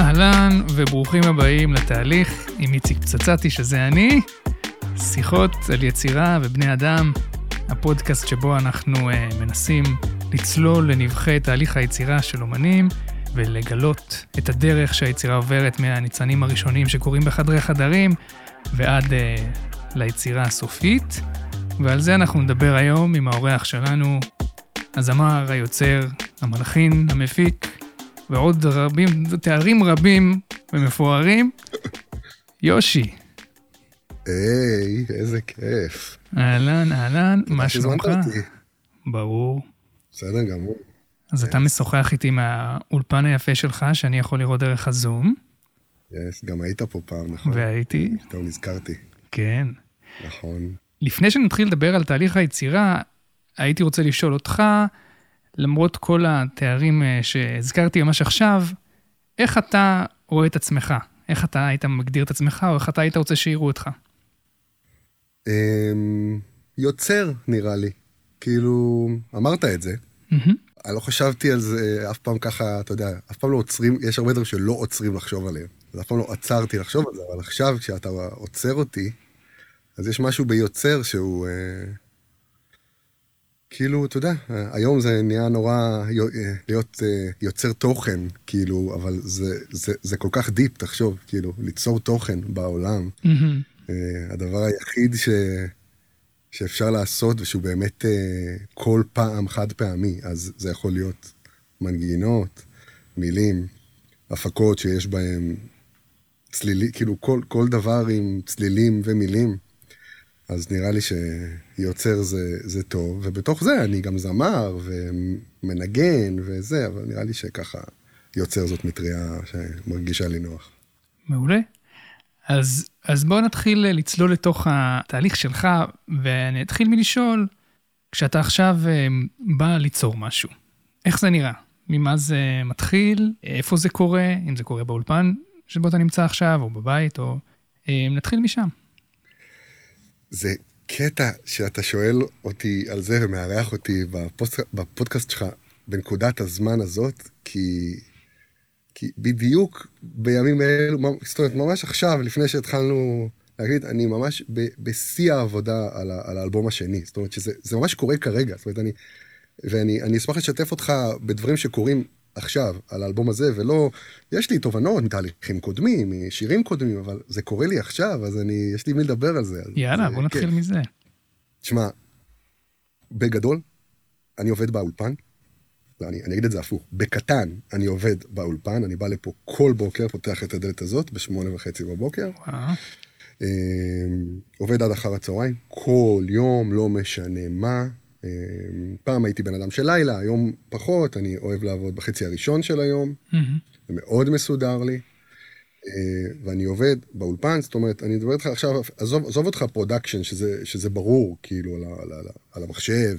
אהלן וברוכים הבאים לתהליך עם איציק פצצתי, שזה אני. שיחות על יצירה ובני אדם, הפודקאסט שבו אנחנו uh, מנסים לצלול לנבחי תהליך היצירה של אומנים ולגלות את הדרך שהיצירה עוברת מהניצנים הראשונים שקורים בחדרי חדרים ועד uh, ליצירה הסופית. ועל זה אנחנו נדבר היום עם האורח שלנו, הזמר, היוצר, המלחין, המפיק, ועוד רבים, תארים רבים ומפוארים, יושי. היי, איזה כיף. אהלן, אהלן, מה שלומך? ברור. בסדר גמור. אז אתה משוחח איתי מהאולפן היפה שלך, שאני יכול לראות דרך הזום. יס, גם היית פה פעם, נכון? והייתי. טוב, נזכרתי. כן. נכון. לפני שנתחיל לדבר על תהליך היצירה, הייתי רוצה לשאול אותך, למרות כל התארים אה, שהזכרתי ממש עכשיו, איך אתה רואה את עצמך? איך אתה היית מגדיר את עצמך, או איך אתה היית רוצה שיראו אותך? אמ, יוצר, נראה לי. כאילו, אמרת את זה. אני לא חשבתי על זה אף פעם ככה, אתה יודע, אף פעם לא עוצרים, יש הרבה דברים שלא עוצרים לחשוב עליהם. אז אף פעם לא עצרתי לחשוב על זה, אבל עכשיו, כשאתה עוצר אותי, אז יש משהו ביוצר שהוא... אה, כאילו, אתה יודע, היום זה נהיה נורא להיות אה, יוצר תוכן, כאילו, אבל זה, זה, זה כל כך דיפ, תחשוב, כאילו, ליצור תוכן בעולם. Mm-hmm. הדבר היחיד ש, שאפשר לעשות, ושהוא באמת אה, כל פעם חד פעמי, אז זה יכול להיות מנגינות, מילים, הפקות שיש בהם צלילים, כאילו, כל, כל דבר עם צלילים ומילים. אז נראה לי שיוצר זה, זה טוב, ובתוך זה אני גם זמר ומנגן וזה, אבל נראה לי שככה יוצר זאת מטריה שמרגישה לי נוח. מעולה. אז, אז בואו נתחיל לצלול לתוך התהליך שלך, ואני אתחיל מלשאול, כשאתה עכשיו אה, בא ליצור משהו, איך זה נראה? ממה זה מתחיל? איפה זה קורה? אם זה קורה באולפן שבו אתה נמצא עכשיו, או בבית, או... אה, נתחיל משם. זה קטע שאתה שואל אותי על זה ומארח אותי בפוסט, בפודקאסט שלך בנקודת הזמן הזאת, כי, כי בדיוק בימים האלו, זאת אומרת, ממש עכשיו, לפני שהתחלנו להגיד, אני ממש בשיא העבודה על, על האלבום השני. זאת אומרת שזה ממש קורה כרגע. זאת אומרת, אני... ואני אשמח לשתף אותך בדברים שקורים עכשיו על האלבום הזה, ולא, יש לי תובנות מתהליכים קודמים, משירים קודמים, אבל זה קורה לי עכשיו, אז אני, יש לי מי לדבר על זה. יאללה, בוא נתחיל מזה. תשמע, בגדול, אני עובד באולפן, לא, אני, אני אגיד את זה הפוך, בקטן אני עובד באולפן, אני בא לפה כל בוקר, פותח את הדלת הזאת בשמונה וחצי בבוקר. אמ, עובד עד אחר הצהריים, כל יום, לא משנה מה, פעם הייתי בן אדם של לילה, היום פחות, אני אוהב לעבוד בחצי הראשון של היום, זה מאוד מסודר לי. אה, ואני עובד באולפן, זאת אומרת, אני מדבר איתך עכשיו, עזוב, עזוב אותך production, שזה, שזה ברור, כאילו, על, על, על, על המחשב.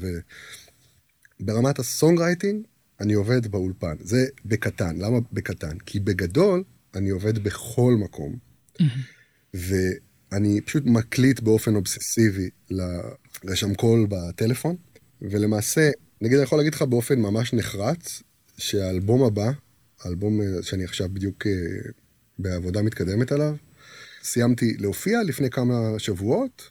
ברמת ה songwriting, אני עובד באולפן. זה בקטן. למה בקטן? כי בגדול, אני עובד בכל מקום, ואני פשוט מקליט באופן אובססיבי לרשם קול בטלפון, ולמעשה, נגיד, אני יכול להגיד לך באופן ממש נחרץ, שהאלבום הבא, האלבום אה, שאני עכשיו בדיוק אה, בעבודה מתקדמת עליו, סיימתי להופיע לפני כמה שבועות,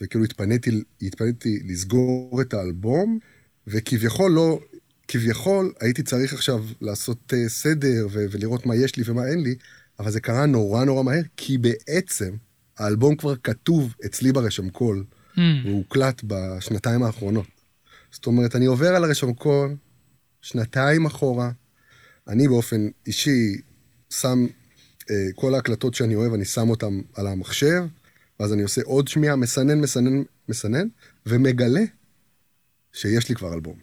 וכאילו התפניתי, התפניתי לסגור את האלבום, וכביכול לא, כביכול הייתי צריך עכשיו לעשות uh, סדר ו- ולראות מה יש לי ומה אין לי, אבל זה קרה נורא נורא מהר, כי בעצם האלבום כבר כתוב אצלי ברשם קול, mm. והוא הוקלט בשנתיים האחרונות. זאת אומרת, אני עובר על הרשם קול שנתיים אחורה, אני באופן אישי שם אה, כל ההקלטות שאני אוהב, אני שם אותן על המחשב, ואז אני עושה עוד שמיעה, מסנן, מסנן, מסנן, ומגלה שיש לי כבר אלבום.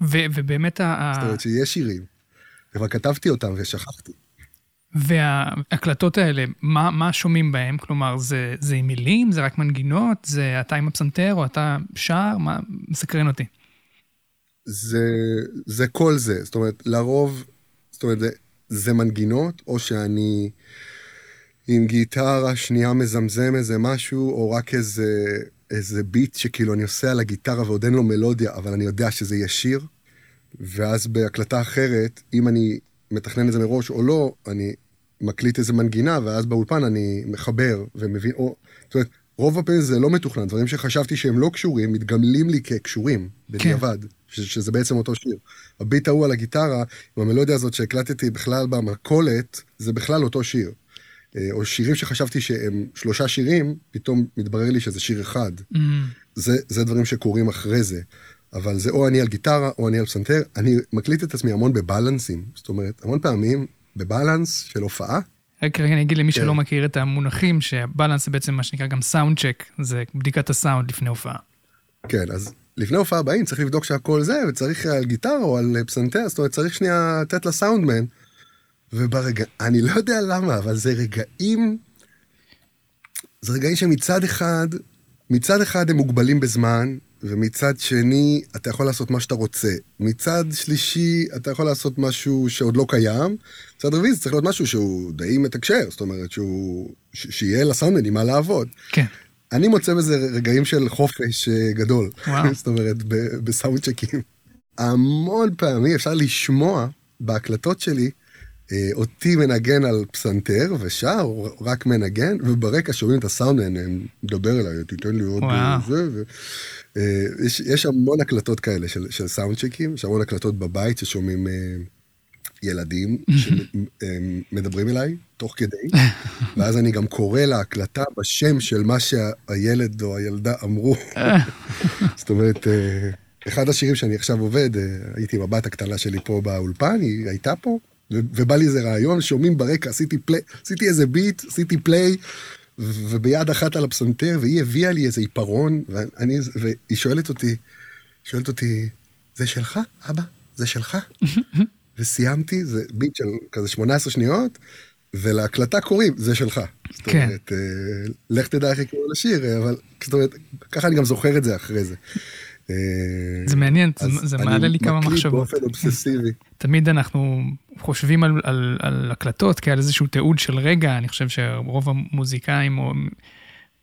ו- ובאמת ה... זאת אומרת שיש שירים, כבר כתבתי אותם ושכחתי. וההקלטות האלה, מה, מה שומעים בהם? כלומר, זה, זה עם מילים? זה רק מנגינות? זה אתה עם הפסנתר או אתה שר? מה מסקרן אותי? זה, זה כל זה. זאת אומרת, לרוב, זאת אומרת, זה, זה מנגינות, או שאני עם גיטרה שנייה מזמזם איזה משהו, או רק איזה, איזה ביט שכאילו אני עושה על הגיטרה ועוד אין לו מלודיה, אבל אני יודע שזה יהיה שיר. ואז בהקלטה אחרת, אם אני מתכנן את זה מראש או לא, אני מקליט איזה מנגינה, ואז באולפן אני מחבר ומבין, או, זאת אומרת, רוב הפעמים זה לא מתוכנן, דברים שחשבתי שהם לא קשורים, מתגמלים לי כקשורים, בדיעבד, כן. שזה בעצם אותו שיר. הביט ההוא על הגיטרה, עם המלודיה הזאת שהקלטתי בכלל במכולת, זה בכלל אותו שיר. אה, או שירים שחשבתי שהם שלושה שירים, פתאום מתברר לי שזה שיר אחד. Mm-hmm. זה, זה דברים שקורים אחרי זה. אבל זה או אני על גיטרה, או אני על פסנתר. אני מקליט את עצמי המון בבלנסים. זאת אומרת, המון פעמים בבלנס של הופעה. רק רגע אני אגיד למי כן. שלא מכיר את המונחים, שבלנס זה בעצם מה שנקרא גם סאונד צ'ק, זה בדיקת הסאונד לפני הופעה. כן, אז לפני הופעה באים, צריך לבדוק שהכל זה, וצריך על גיטרה או על פסנתר, זאת אומרת, צריך שנייה לתת לסאונדמן. וברגע, אני לא יודע למה, אבל זה רגעים, זה רגעים שמצד אחד, מצד אחד הם מוגבלים בזמן, ומצד שני, אתה יכול לעשות מה שאתה רוצה. מצד שלישי, אתה יכול לעשות משהו שעוד לא קיים. מצד רביעי, זה צריך להיות משהו שהוא די מתקשר, זאת אומרת, שהוא, ש- שיהיה לסאונדמנים מה לעבוד. כן. אני מוצא בזה רגעים של חופש אה, גדול. וואו. זאת אומרת, בסאונד צ'קים. המון פעמים אפשר לשמוע בהקלטות שלי, אה, אותי מנגן על פסנתר ושר, רק מנגן, וברקע שומעים את הסאונדמן, מדבר אליי, תיתן לי עוד אה, זה. ו... יש, יש המון הקלטות כאלה של, של סאונדצ'קים, יש המון הקלטות בבית ששומעים ילדים שמדברים אליי תוך כדי, ואז אני גם קורא להקלטה בשם של מה שהילד או הילדה אמרו. זאת אומרת, אחד השירים שאני עכשיו עובד, הייתי עם הבת הקטנה שלי פה באולפן, היא הייתה פה, ובא לי איזה רעיון, שומעים ברקע, עשיתי פליי, עשיתי איזה ביט, עשיתי פליי, וביד אחת על הפסנתר, והיא הביאה לי איזה עיפרון, ואני, והיא שואלת אותי, שואלת אותי, זה שלך, אבא? זה שלך? וסיימתי, זה ביט של כזה 18 שניות, ולהקלטה קוראים, זה שלך. זאת כן. אומרת, אה, לך תדע איך יקראו לשיר, אבל זאת אומרת, ככה אני גם זוכר את זה אחרי זה. זה מעניין, זה מעלה לי כמה מחשבות. אני מקליט באופן אובססיבי. תמיד אנחנו חושבים על, על, על הקלטות כעל איזשהו תיעוד של רגע, אני חושב שרוב המוזיקאים או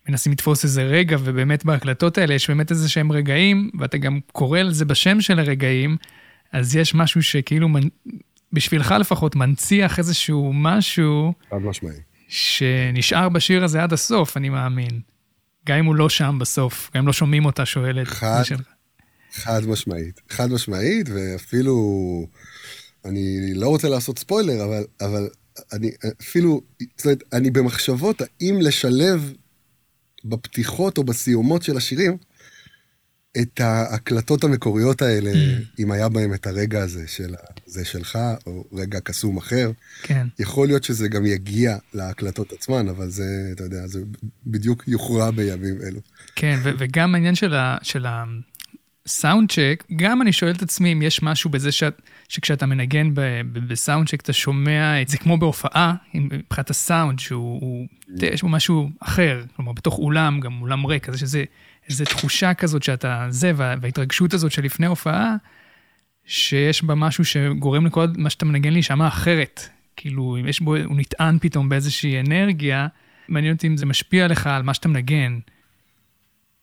מנסים לתפוס איזה רגע, ובאמת בהקלטות האלה יש באמת איזה שהם רגעים, ואתה גם קורא על זה בשם של הרגעים, אז יש משהו שכאילו, בשבילך לפחות, מנציח איזשהו משהו... חד משמעי. שנשאר בשיר הזה עד הסוף, אני מאמין. גם אם הוא לא שם בסוף, גם אם לא שומעים אותה שואלת. חד, חד משמעית. חד משמעית, ואפילו... אני לא רוצה לעשות ספוילר, אבל, אבל אני אפילו, זאת אומרת, אני במחשבות האם לשלב בפתיחות או בסיומות של השירים את ההקלטות המקוריות האלה, mm. אם היה בהם את הרגע הזה של זה שלך, או רגע קסום אחר. כן. יכול להיות שזה גם יגיע להקלטות עצמן, אבל זה, אתה יודע, זה בדיוק יוכרע בימים אלו. כן, וגם העניין של, ה- של הסאונד צ'ק, גם אני שואל את עצמי אם יש משהו בזה שאת... שכשאתה מנגן בסאונד צ'ק אתה שומע את זה כמו בהופעה, מבחינת הסאונד, שהוא, יש בו משהו אחר, כלומר בתוך אולם, גם אולם ריק, אז יש איזה, איזה תחושה כזאת שאתה, זה, וההתרגשות הזאת של לפני הופעה, שיש בה משהו שגורם לכל מה שאתה מנגן להישמע אחרת. כאילו, אם יש בו, הוא נטען פתאום באיזושהי אנרגיה, מעניין אותי אם זה משפיע לך על מה שאתה מנגן.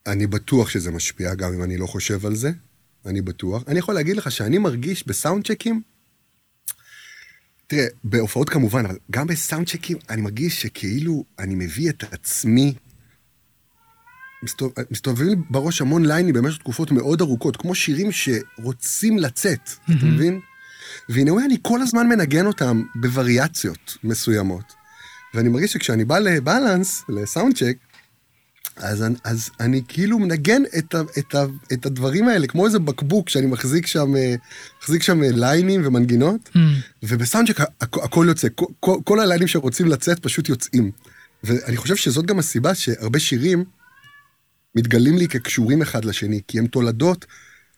אני בטוח שזה משפיע, גם אם אני לא חושב על זה. אני בטוח. אני יכול להגיד לך שאני מרגיש בסאונד צ'קים, תראה, בהופעות כמובן, אבל גם בסאונד צ'קים, אני מרגיש שכאילו אני מביא את עצמי, מסתובבים מסתובב בראש המון ליינים במשך תקופות מאוד ארוכות, כמו שירים שרוצים לצאת, mm-hmm. אתה מבין? והנה, אני כל הזמן מנגן אותם בווריאציות מסוימות. ואני מרגיש שכשאני בא לבלנס, לסאונד צ'ק, אז, אז אני כאילו מנגן את, ה, את, ה, את הדברים האלה, כמו איזה בקבוק שאני מחזיק שם, אה, מחזיק שם אה, ליינים ומנגינות, mm. ובסאונדשק הכ, הכל יוצא, כל, כל הליינים שרוצים לצאת פשוט יוצאים. ואני חושב שזאת גם הסיבה שהרבה שירים מתגלים לי כקשורים אחד לשני, כי הם תולדות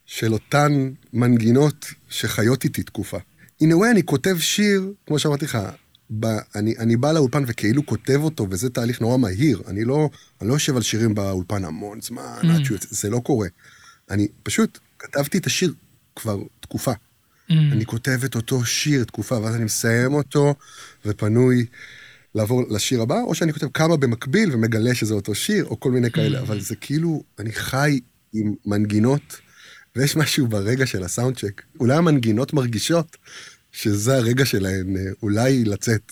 של אותן מנגינות שחיות איתי תקופה. In a way אני כותב שיר, כמו שאמרתי לך, ב, אני, אני בא לאולפן וכאילו כותב אותו, וזה תהליך נורא מהיר. אני לא, אני לא יושב על שירים באולפן המון זמן, mm. עד שהוא יוצא, זה לא קורה. אני פשוט כתבתי את השיר כבר תקופה. Mm. אני כותב את אותו שיר תקופה, ואז אני מסיים אותו, ופנוי לעבור לשיר הבא, או שאני כותב כמה במקביל ומגלה שזה אותו שיר, או כל מיני כאלה. אבל זה כאילו, אני חי עם מנגינות, ויש משהו ברגע של הסאונד צ'ק. אולי המנגינות מרגישות שזה הרגע שלהן אה, אולי לצאת.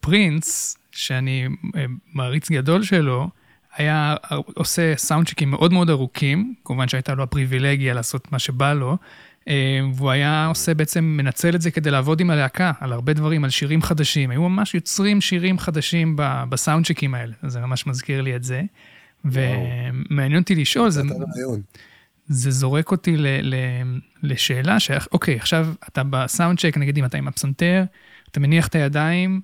פרינס, שאני אה, מעריץ גדול שלו, היה עושה סאונדשיקים מאוד מאוד ארוכים, כמובן שהייתה לו הפריבילגיה לעשות מה שבא לו, אה, והוא היה עושה בעצם, מנצל את זה כדי לעבוד עם הלהקה, על הרבה דברים, על שירים חדשים. היו ממש יוצרים שירים חדשים בסאונדשיקים האלה, זה ממש מזכיר לי את זה. ומעניין אותי לשאול, זה, זה זורק אותי ל, ל, לשאלה שאוקיי, עכשיו אתה בסאונדשק, נגיד אם אתה עם הפסנתר, אתה מניח את הידיים,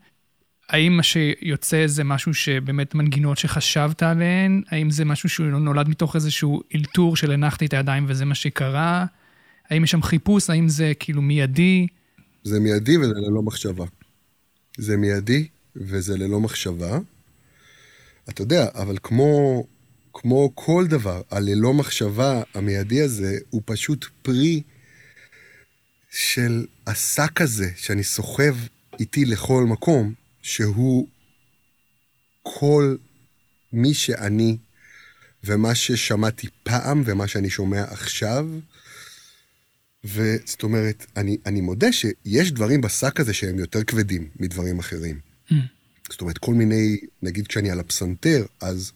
האם מה שיוצא זה משהו שבאמת מנגינות שחשבת עליהן? האם זה משהו שהוא נולד מתוך איזשהו אלתור של הנחתי את הידיים וזה מה שקרה? האם יש שם חיפוש? האם זה כאילו מיידי? זה מיידי וזה ללא מחשבה. זה מיידי וזה ללא מחשבה. אתה יודע, אבל כמו, כמו כל דבר, הללא מחשבה המיידי הזה הוא פשוט פרי של השק הזה שאני סוחב איתי לכל מקום, שהוא כל מי שאני ומה ששמעתי פעם ומה שאני שומע עכשיו. וזאת אומרת, אני, אני מודה שיש דברים בשק הזה שהם יותר כבדים מדברים אחרים. Mm. זאת אומרת, כל מיני, נגיד כשאני על הפסנתר, אז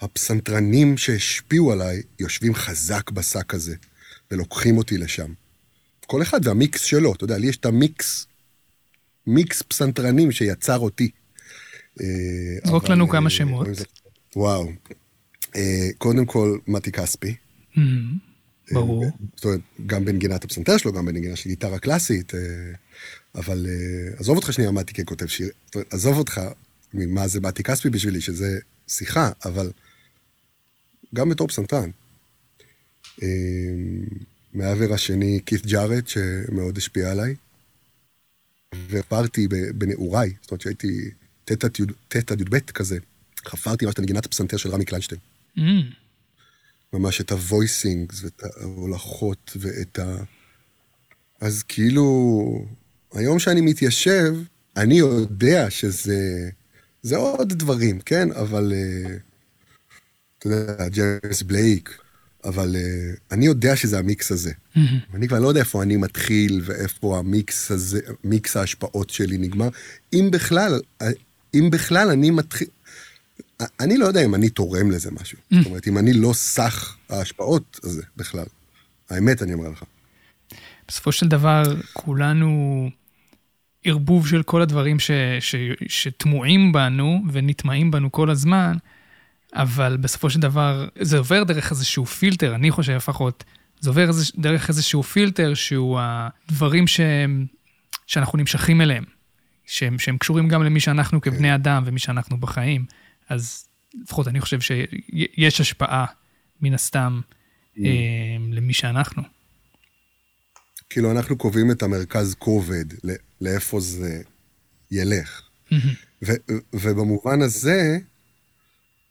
הפסנתרנים שהשפיעו עליי יושבים חזק בשק הזה, ולוקחים אותי לשם. כל אחד והמיקס שלו, אתה יודע, לי יש את המיקס מיקס פסנתרנים שיצר אותי. אה, זרוק לנו כמה אה, שמות. וואו. אה, קודם כל, מתי כספי. Mm-hmm. ברור. זאת אומרת, גם בנגינת הפסנתר שלו, גם בנגינה של גיטרה קלאסית, אבל עזוב אותך שנייה מתי ככותב שיר, עזוב אותך ממה זה מתי כספי בשבילי, שזה שיחה, אבל גם בתור פסנתרן. מהעבר השני, כית' ג'ארט, שמאוד השפיע עליי. ופרתי בנעוריי, זאת אומרת שהייתי ט' עד י"ב כזה, חפרתי ממש את נגינת הפסנתר של רמי קליינשטיין. Mm. ממש את הוויסינגס ואת ההולכות ואת ה... אז כאילו, היום שאני מתיישב, אני יודע שזה... זה עוד דברים, כן? אבל... Uh, אתה יודע, ג'רס בלייק, אבל uh, אני יודע שזה המיקס הזה. Mm-hmm. אני כבר לא יודע איפה אני מתחיל ואיפה המיקס הזה, מיקס ההשפעות שלי נגמר. אם בכלל, אם בכלל אני מתחיל... אני לא יודע אם אני תורם לזה משהו. Mm-hmm. זאת אומרת, אם אני לא סך ההשפעות הזה בכלל. האמת, אני אומר לך. בסופו של דבר, כולנו ערבוב של כל הדברים ש, ש, שטמועים בנו ונטמעים בנו כל הזמן. אבל בסופו של דבר זה עובר דרך איזשהו פילטר, אני חושב לפחות, זה עובר דרך איזשהו פילטר שהוא הדברים שהם, שאנחנו נמשכים אליהם, שהם, שהם קשורים גם למי שאנחנו כבני אדם ומי שאנחנו בחיים. אז לפחות אני חושב שיש השפעה, מן הסתם, mm. אה, למי שאנחנו. כאילו, אנחנו קובעים את המרכז כובד, לאיפה זה ילך. Mm-hmm. ו- ובמובן הזה,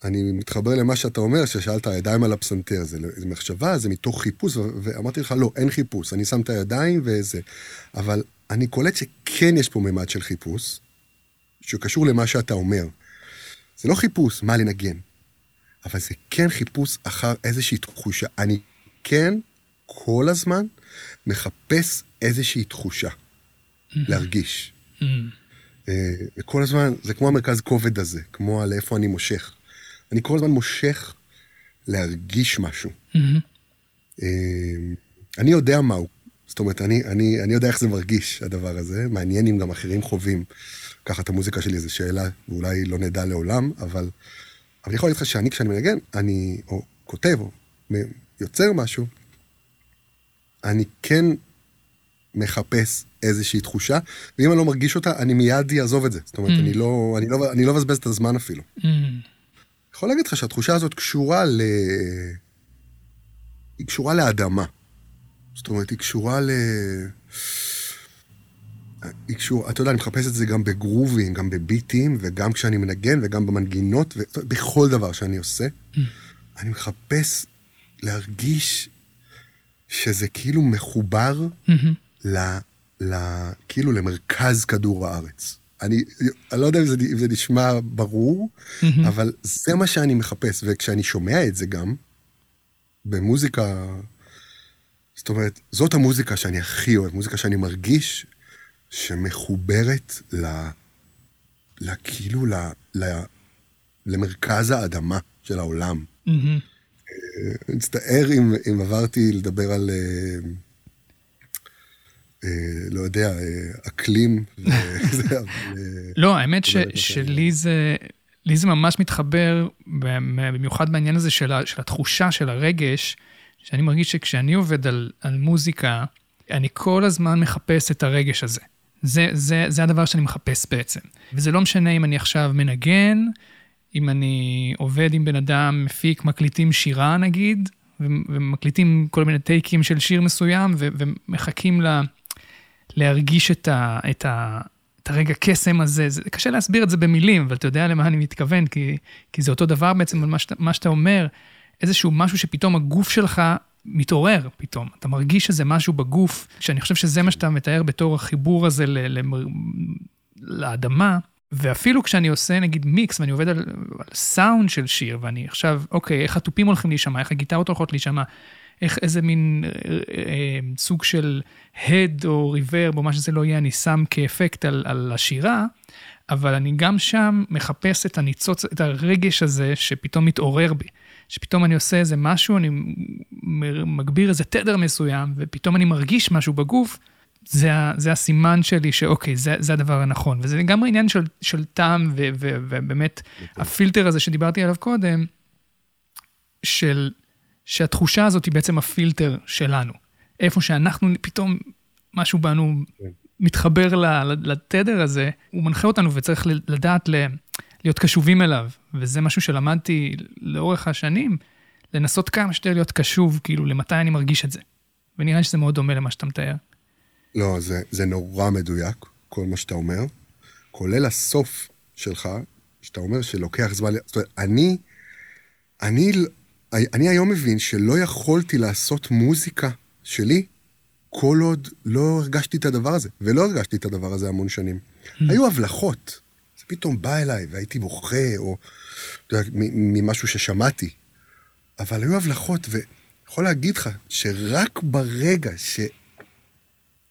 אני מתחבר למה שאתה אומר, ששאלת הידיים על הפסנתר, זה, זה מחשבה, זה מתוך חיפוש, ואמרתי לך, לא, אין חיפוש, אני שם את הידיים וזה. אבל אני קולט שכן יש פה ממד של חיפוש, שקשור למה שאתה אומר. זה לא חיפוש, מה לנגן, אבל זה כן חיפוש אחר איזושהי תחושה. אני כן כל הזמן מחפש איזושהי תחושה, mm-hmm. להרגיש. Mm-hmm. וכל הזמן, זה כמו המרכז כובד הזה, כמו על איפה אני מושך. אני כל הזמן מושך להרגיש משהו. Mm-hmm. אני יודע מהו. זאת אומרת, אני, אני, אני יודע איך זה מרגיש, הדבר הזה. מעניין אם גם אחרים חווים ככה את המוזיקה שלי, זו שאלה, ואולי לא נדע לעולם, אבל, אבל אני יכול להגיד לך שאני, כשאני מנגן, אני, או כותב, או יוצר משהו, אני כן מחפש איזושהי תחושה, ואם אני לא מרגיש אותה, אני מיד אעזוב את זה. זאת אומרת, mm. אני לא, אני לא, אני לא מבזבז את הזמן אפילו. Mm. יכול להגיד לך שהתחושה הזאת קשורה ל... היא קשורה לאדמה. זאת אומרת, היא קשורה ל... היא קשורה, אתה יודע, אני מחפש את זה גם בגרובים, גם בביטים, וגם כשאני מנגן, וגם במנגינות, ובכל דבר שאני עושה. Mm. אני מחפש להרגיש שזה כאילו מחובר mm-hmm. ל, ל, כאילו למרכז כדור הארץ. אני, אני לא יודע אם זה, אם זה נשמע ברור, mm-hmm. אבל זה מה שאני מחפש, וכשאני שומע את זה גם, במוזיקה, זאת אומרת, זאת המוזיקה שאני הכי אוהב, מוזיקה שאני מרגיש שמחוברת ל, כאילו, ל, ל, למרכז האדמה של העולם. Mm-hmm. אני מצטער אם, אם עברתי לדבר על, אה, אה, לא יודע, אה, אקלים. וזה, אבל, אה, לא, האמת ש, שלי זה, לי זה ממש מתחבר, במיוחד בעניין הזה של, של התחושה של הרגש, שאני מרגיש שכשאני עובד על, על מוזיקה, אני כל הזמן מחפש את הרגש הזה. זה, זה, זה הדבר שאני מחפש בעצם. וזה לא משנה אם אני עכשיו מנגן, אם אני עובד עם בן אדם, מפיק, מקליטים שירה נגיד, ומקליטים כל מיני טייקים של שיר מסוים, ו- ומחכים לה, להרגיש את, ה- את, ה- את הרגע קסם הזה. זה קשה להסביר את זה במילים, אבל אתה יודע למה אני מתכוון, כי, כי זה אותו דבר בעצם מה שאתה, מה שאתה אומר, איזשהו משהו שפתאום הגוף שלך מתעורר פתאום. אתה מרגיש שזה משהו בגוף, שאני חושב שזה מה שאתה מתאר בתור החיבור הזה ל- ל- לאדמה. ואפילו כשאני עושה נגיד מיקס ואני עובד על, על סאונד של שיר, ואני עכשיו, אוקיי, איך התופים הולכים להישמע, איך הגיטרות הולכות להישמע, איך איזה מין אה, אה, סוג של הד או ריברב או מה שזה לא יהיה, אני שם כאפקט על, על השירה, אבל אני גם שם מחפש את הניצוץ, את הרגש הזה שפתאום מתעורר בי. שפתאום אני עושה איזה משהו, אני מגביר איזה תדר מסוים, ופתאום אני מרגיש משהו בגוף, זה, זה הסימן שלי שאוקיי, זה, זה הדבר הנכון. וזה לגמרי עניין של, של טעם, ו, ו, ובאמת, הפילטר הזה שדיברתי עליו קודם, של, שהתחושה הזאת היא בעצם הפילטר שלנו. איפה שאנחנו, פתאום משהו בנו כן. מתחבר לתדר הזה, הוא מנחה אותנו וצריך לדעת ל, להיות קשובים אליו. וזה משהו שלמדתי לאורך השנים, לנסות כמה שיותר להיות קשוב, כאילו, למתי אני מרגיש את זה. ונראה לי שזה מאוד דומה למה שאתה מתאר. לא, זה, זה נורא מדויק, כל מה שאתה אומר, כולל הסוף שלך, שאתה אומר שלוקח זמן, זאת אומרת, אני, אני, אני היום מבין שלא יכולתי לעשות מוזיקה שלי כל עוד לא הרגשתי את הדבר הזה, ולא הרגשתי את הדבר הזה המון שנים. היו הבלחות, זה פתאום בא אליי והייתי בוכה, או אתה יודע, ממשהו ששמעתי, אבל היו הבלחות, ויכול להגיד לך שרק ברגע ש...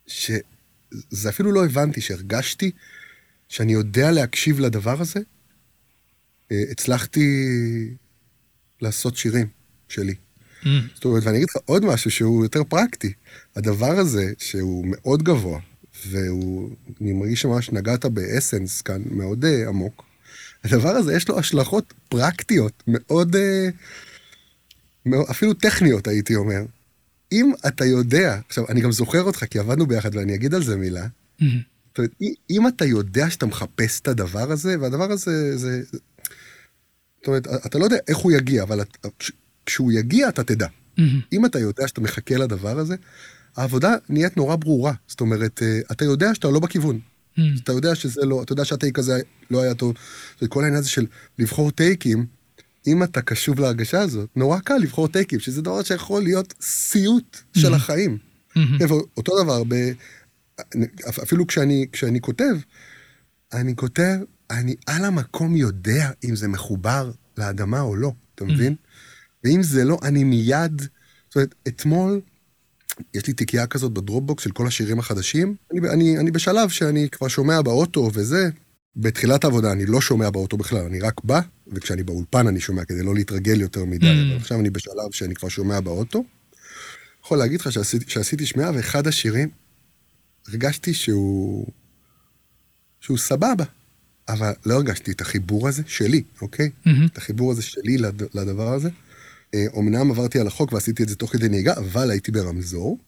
שזה אפילו לא הבנתי, שהרגשתי שאני יודע להקשיב לדבר הזה, אה, הצלחתי לעשות שירים שלי. Mm. זאת אומרת, ואני אגיד לך עוד משהו שהוא יותר פרקטי. הדבר הזה, שהוא מאוד גבוה, והוא, אני מרגיש שממש נגעת באסנס כאן מאוד uh, עמוק, הדבר הזה יש לו השלכות פרקטיות מאוד, uh, אפילו טכניות הייתי אומר. אם אתה יודע, עכשיו, אני גם זוכר אותך, כי עבדנו ביחד, ואני אגיד על זה מילה. Mm-hmm. זאת אומרת, אם אתה יודע שאתה מחפש את הדבר הזה, והדבר הזה, זה... זאת אומרת, אתה לא יודע איך הוא יגיע, אבל כשהוא יגיע, אתה תדע. Mm-hmm. אם אתה יודע שאתה מחכה לדבר הזה, העבודה נהיית נורא ברורה. זאת אומרת, אה, אתה יודע שאתה לא בכיוון. Mm-hmm. אתה יודע שזה לא, אתה יודע שהטייק הזה לא היה טוב. כל העניין הזה של לבחור טייקים, אם אתה קשוב להרגשה הזאת, נורא קל לבחור טייקים, שזה דבר שיכול להיות סיוט של mm-hmm. החיים. Mm-hmm. אותו דבר, ב... אפילו כשאני, כשאני כותב, אני כותב, אני על המקום יודע אם זה מחובר לאדמה או לא, אתה מבין? Mm-hmm. ואם זה לא, אני מיד... זאת אומרת, אתמול, יש לי תיקייה כזאת בדרופבוקס של כל השירים החדשים. אני, אני, אני בשלב שאני כבר שומע באוטו וזה, בתחילת העבודה אני לא שומע באוטו בכלל, אני רק בא, וכשאני באולפן אני שומע כדי לא להתרגל יותר מדי, mm. אבל עכשיו אני בשלב שאני כבר שומע באוטו. יכול להגיד לך שעשיתי, שעשיתי שמיעה, ואחד השירים, הרגשתי שהוא... שהוא סבבה, אבל לא הרגשתי את החיבור הזה שלי, אוקיי? Mm-hmm. את החיבור הזה שלי לד, לדבר הזה. אומנם עברתי על החוק ועשיתי את זה תוך כדי נהיגה, אבל הייתי ברמזור,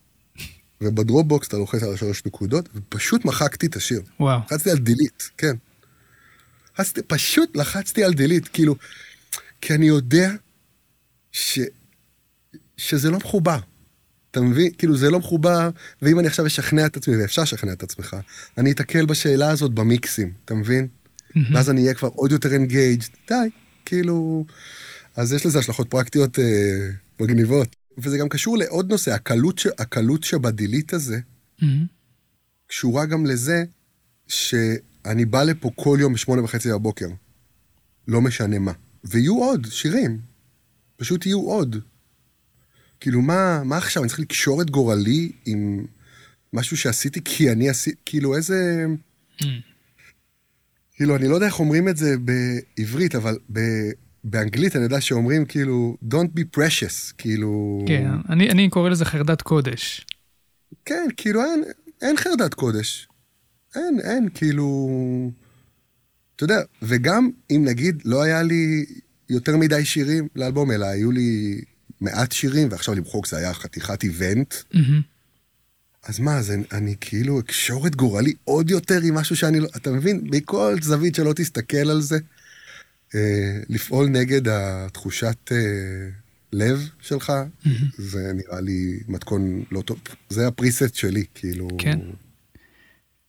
ובדרופבוקס אתה לוחץ על השלוש נקודות, ופשוט מחקתי את השיר. וואו. לחצתי על דילית, כן. לחצתי, פשוט לחצתי על דילית, כאילו, כי אני יודע ש... שזה לא מחובר. אתה מבין? כאילו, זה לא מחובר, ואם אני עכשיו אשכנע את עצמי, ואפשר לשכנע את עצמך, אני אתקל בשאלה הזאת במיקסים, אתה מבין? Mm-hmm. ואז אני אהיה כבר עוד יותר engaged, די, כאילו... אז יש לזה השלכות פרקטיות אה, מגניבות. וזה גם קשור לעוד נושא, הקלות, ש... הקלות שבדיליט הזה, mm-hmm. קשורה גם לזה שאני בא לפה כל יום בשמונה וחצי בבוקר, לא משנה מה. ויהיו עוד שירים, פשוט יהיו עוד. כאילו, מה, מה עכשיו, אני צריך לקשור את גורלי עם משהו שעשיתי כי אני עשיתי, כאילו, איזה... Mm. כאילו, אני לא יודע איך אומרים את זה בעברית, אבל ב... באנגלית אני יודע שאומרים כאילו, Don't be precious, כאילו... כן, אני, אני קורא לזה חרדת קודש. כן, כאילו אין, אין חרדת קודש. אין, אין, כאילו... אתה יודע, וגם אם נגיד לא היה לי יותר מדי שירים לאלבום, אלא היו לי מעט שירים, ועכשיו למחוק זה היה חתיכת איבנט, Mm-hmm. אז מה, אז אני, אני כאילו אקשור את גורלי עוד יותר עם משהו שאני לא... אתה מבין? מכל זווית שלא תסתכל על זה, לפעול נגד התחושת אה, לב שלך, Mm-hmm. זה נראה לי מתכון לא טוב. זה הפריסט שלי, כאילו... כן.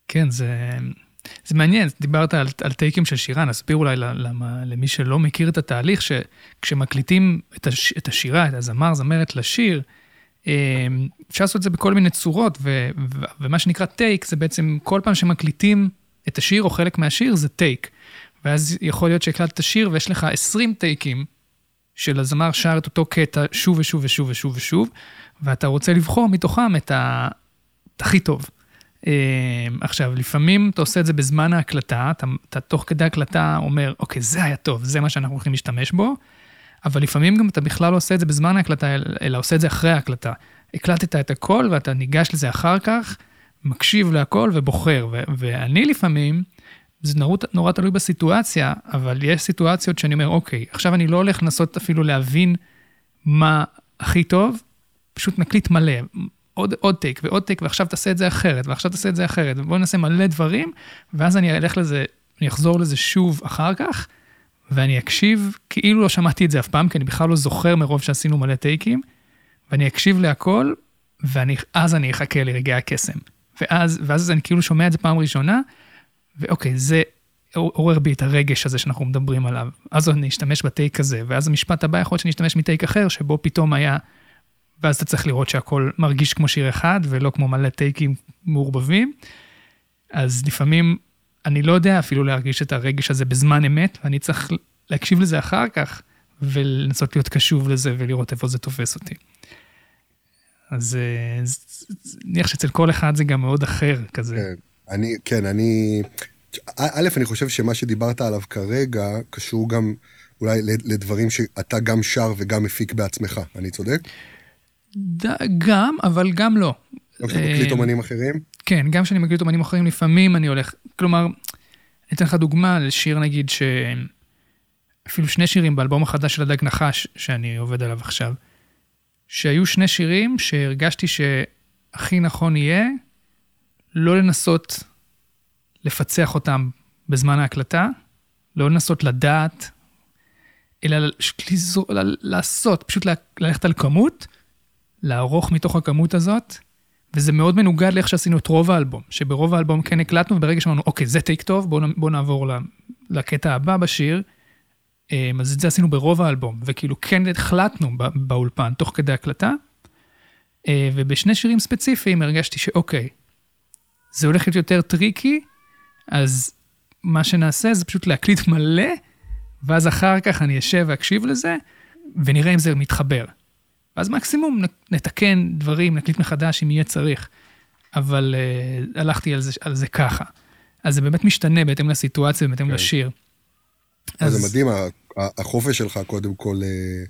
כן, זה, זה מעניין, דיברת על, על טייקים של שירה, נסביר אולי למה, למי שלא מכיר את התהליך, שכשמקליטים את, הש, את השירה, את הזמר, זמרת לשיר, אה, אפשר לעשות את זה בכל מיני צורות, ו, ו, ומה שנקרא טייק זה בעצם כל פעם שמקליטים את השיר או חלק מהשיר זה טייק. ואז יכול להיות שהקלטת שיר ויש לך 20 טייקים של הזמר שר את אותו קטע שוב ושוב ושוב ושוב ושוב, ואתה רוצה לבחור מתוכם את, ה... את הכי טוב. Uh, עכשיו, לפעמים אתה עושה את זה בזמן ההקלטה, אתה, אתה תוך כדי הקלטה אומר, אוקיי, זה היה טוב, זה מה שאנחנו הולכים להשתמש בו, אבל לפעמים גם אתה בכלל לא עושה את זה בזמן ההקלטה, אלא עושה את זה אחרי ההקלטה. הקלטת את הכל ואתה ניגש לזה אחר כך, מקשיב להכל ובוחר. ו- ואני לפעמים, זה נורא, נורא תלוי בסיטואציה, אבל יש סיטואציות שאני אומר, אוקיי, עכשיו אני לא הולך לנסות אפילו להבין מה הכי טוב, פשוט נקליט מלא, עוד, עוד טייק ועוד טייק, ועכשיו תעשה את זה אחרת, ועכשיו תעשה את זה אחרת, ובואו נעשה מלא דברים, ואז אני אלך לזה, אני אחזור לזה שוב אחר כך, ואני אקשיב, כאילו לא שמעתי את זה אף פעם, כי אני בכלל לא זוכר מרוב שעשינו מלא טייקים, ואני אקשיב להכל, ואז אני אחכה לרגעי הקסם. ואז, ואז אני כאילו שומע את זה פעם ראשונה, ואוקיי, זה עורר בי את הרגש הזה שאנחנו מדברים עליו. אז אני אשתמש בטייק הזה, ואז המשפט הבא יכול להיות שאני אשתמש מטייק אחר, שבו פתאום היה... ואז אתה צריך לראות שהכל מרגיש כמו שיר אחד, ולא כמו מלא טייקים מעורבבים. אז לפעמים אני לא יודע אפילו להרגיש את הרגש הזה בזמן אמת, ואני צריך להקשיב לזה אחר כך, ולנסות להיות קשוב לזה ולראות איפה זה תופס אותי. אז נניח שאצל כל אחד זה גם מאוד אחר כזה. כן, אני, כן, אני... א', אני חושב שמה שדיברת עליו כרגע קשור גם אולי לדברים שאתה גם שר וגם מפיק בעצמך, אני צודק? גם, אבל גם לא. גם כשאתה מקליט אומנים אחרים? כן, גם כשאני מקליט אומנים אחרים, לפעמים אני הולך, כלומר, אני אתן לך דוגמה לשיר נגיד ש... אפילו שני שירים באלבום החדש של הדג נחש, שאני עובד עליו עכשיו, שהיו שני שירים שהרגשתי שהכי נכון יהיה לא לנסות לפצח אותם בזמן ההקלטה, לא לנסות לדעת, אלא לעשות, פשוט ללכת על כמות, לערוך מתוך הכמות הזאת, וזה מאוד מנוגד לאיך שעשינו את רוב האלבום, שברוב האלבום כן הקלטנו, וברגע שאמרנו, אוקיי, זה טייק טוב, בואו בוא נעבור לקטע הבא בשיר, אז את זה עשינו ברוב האלבום, וכאילו כן החלטנו באולפן, תוך כדי הקלטה, ובשני שירים ספציפיים הרגשתי שאוקיי, זה הולך להיות יותר tricky, אז מה שנעשה זה פשוט להקליט מלא, ואז אחר כך אני אשב ואקשיב לזה, ונראה אם זה מתחבר. ואז מקסימום נתקן דברים, נקליט מחדש אם יהיה צריך. אבל uh, הלכתי על זה, על זה ככה. אז זה באמת משתנה בהתאם לסיטואציה, בהתאם כן. לשיר. אז... זה מדהים, החופש שלך קודם כל אה,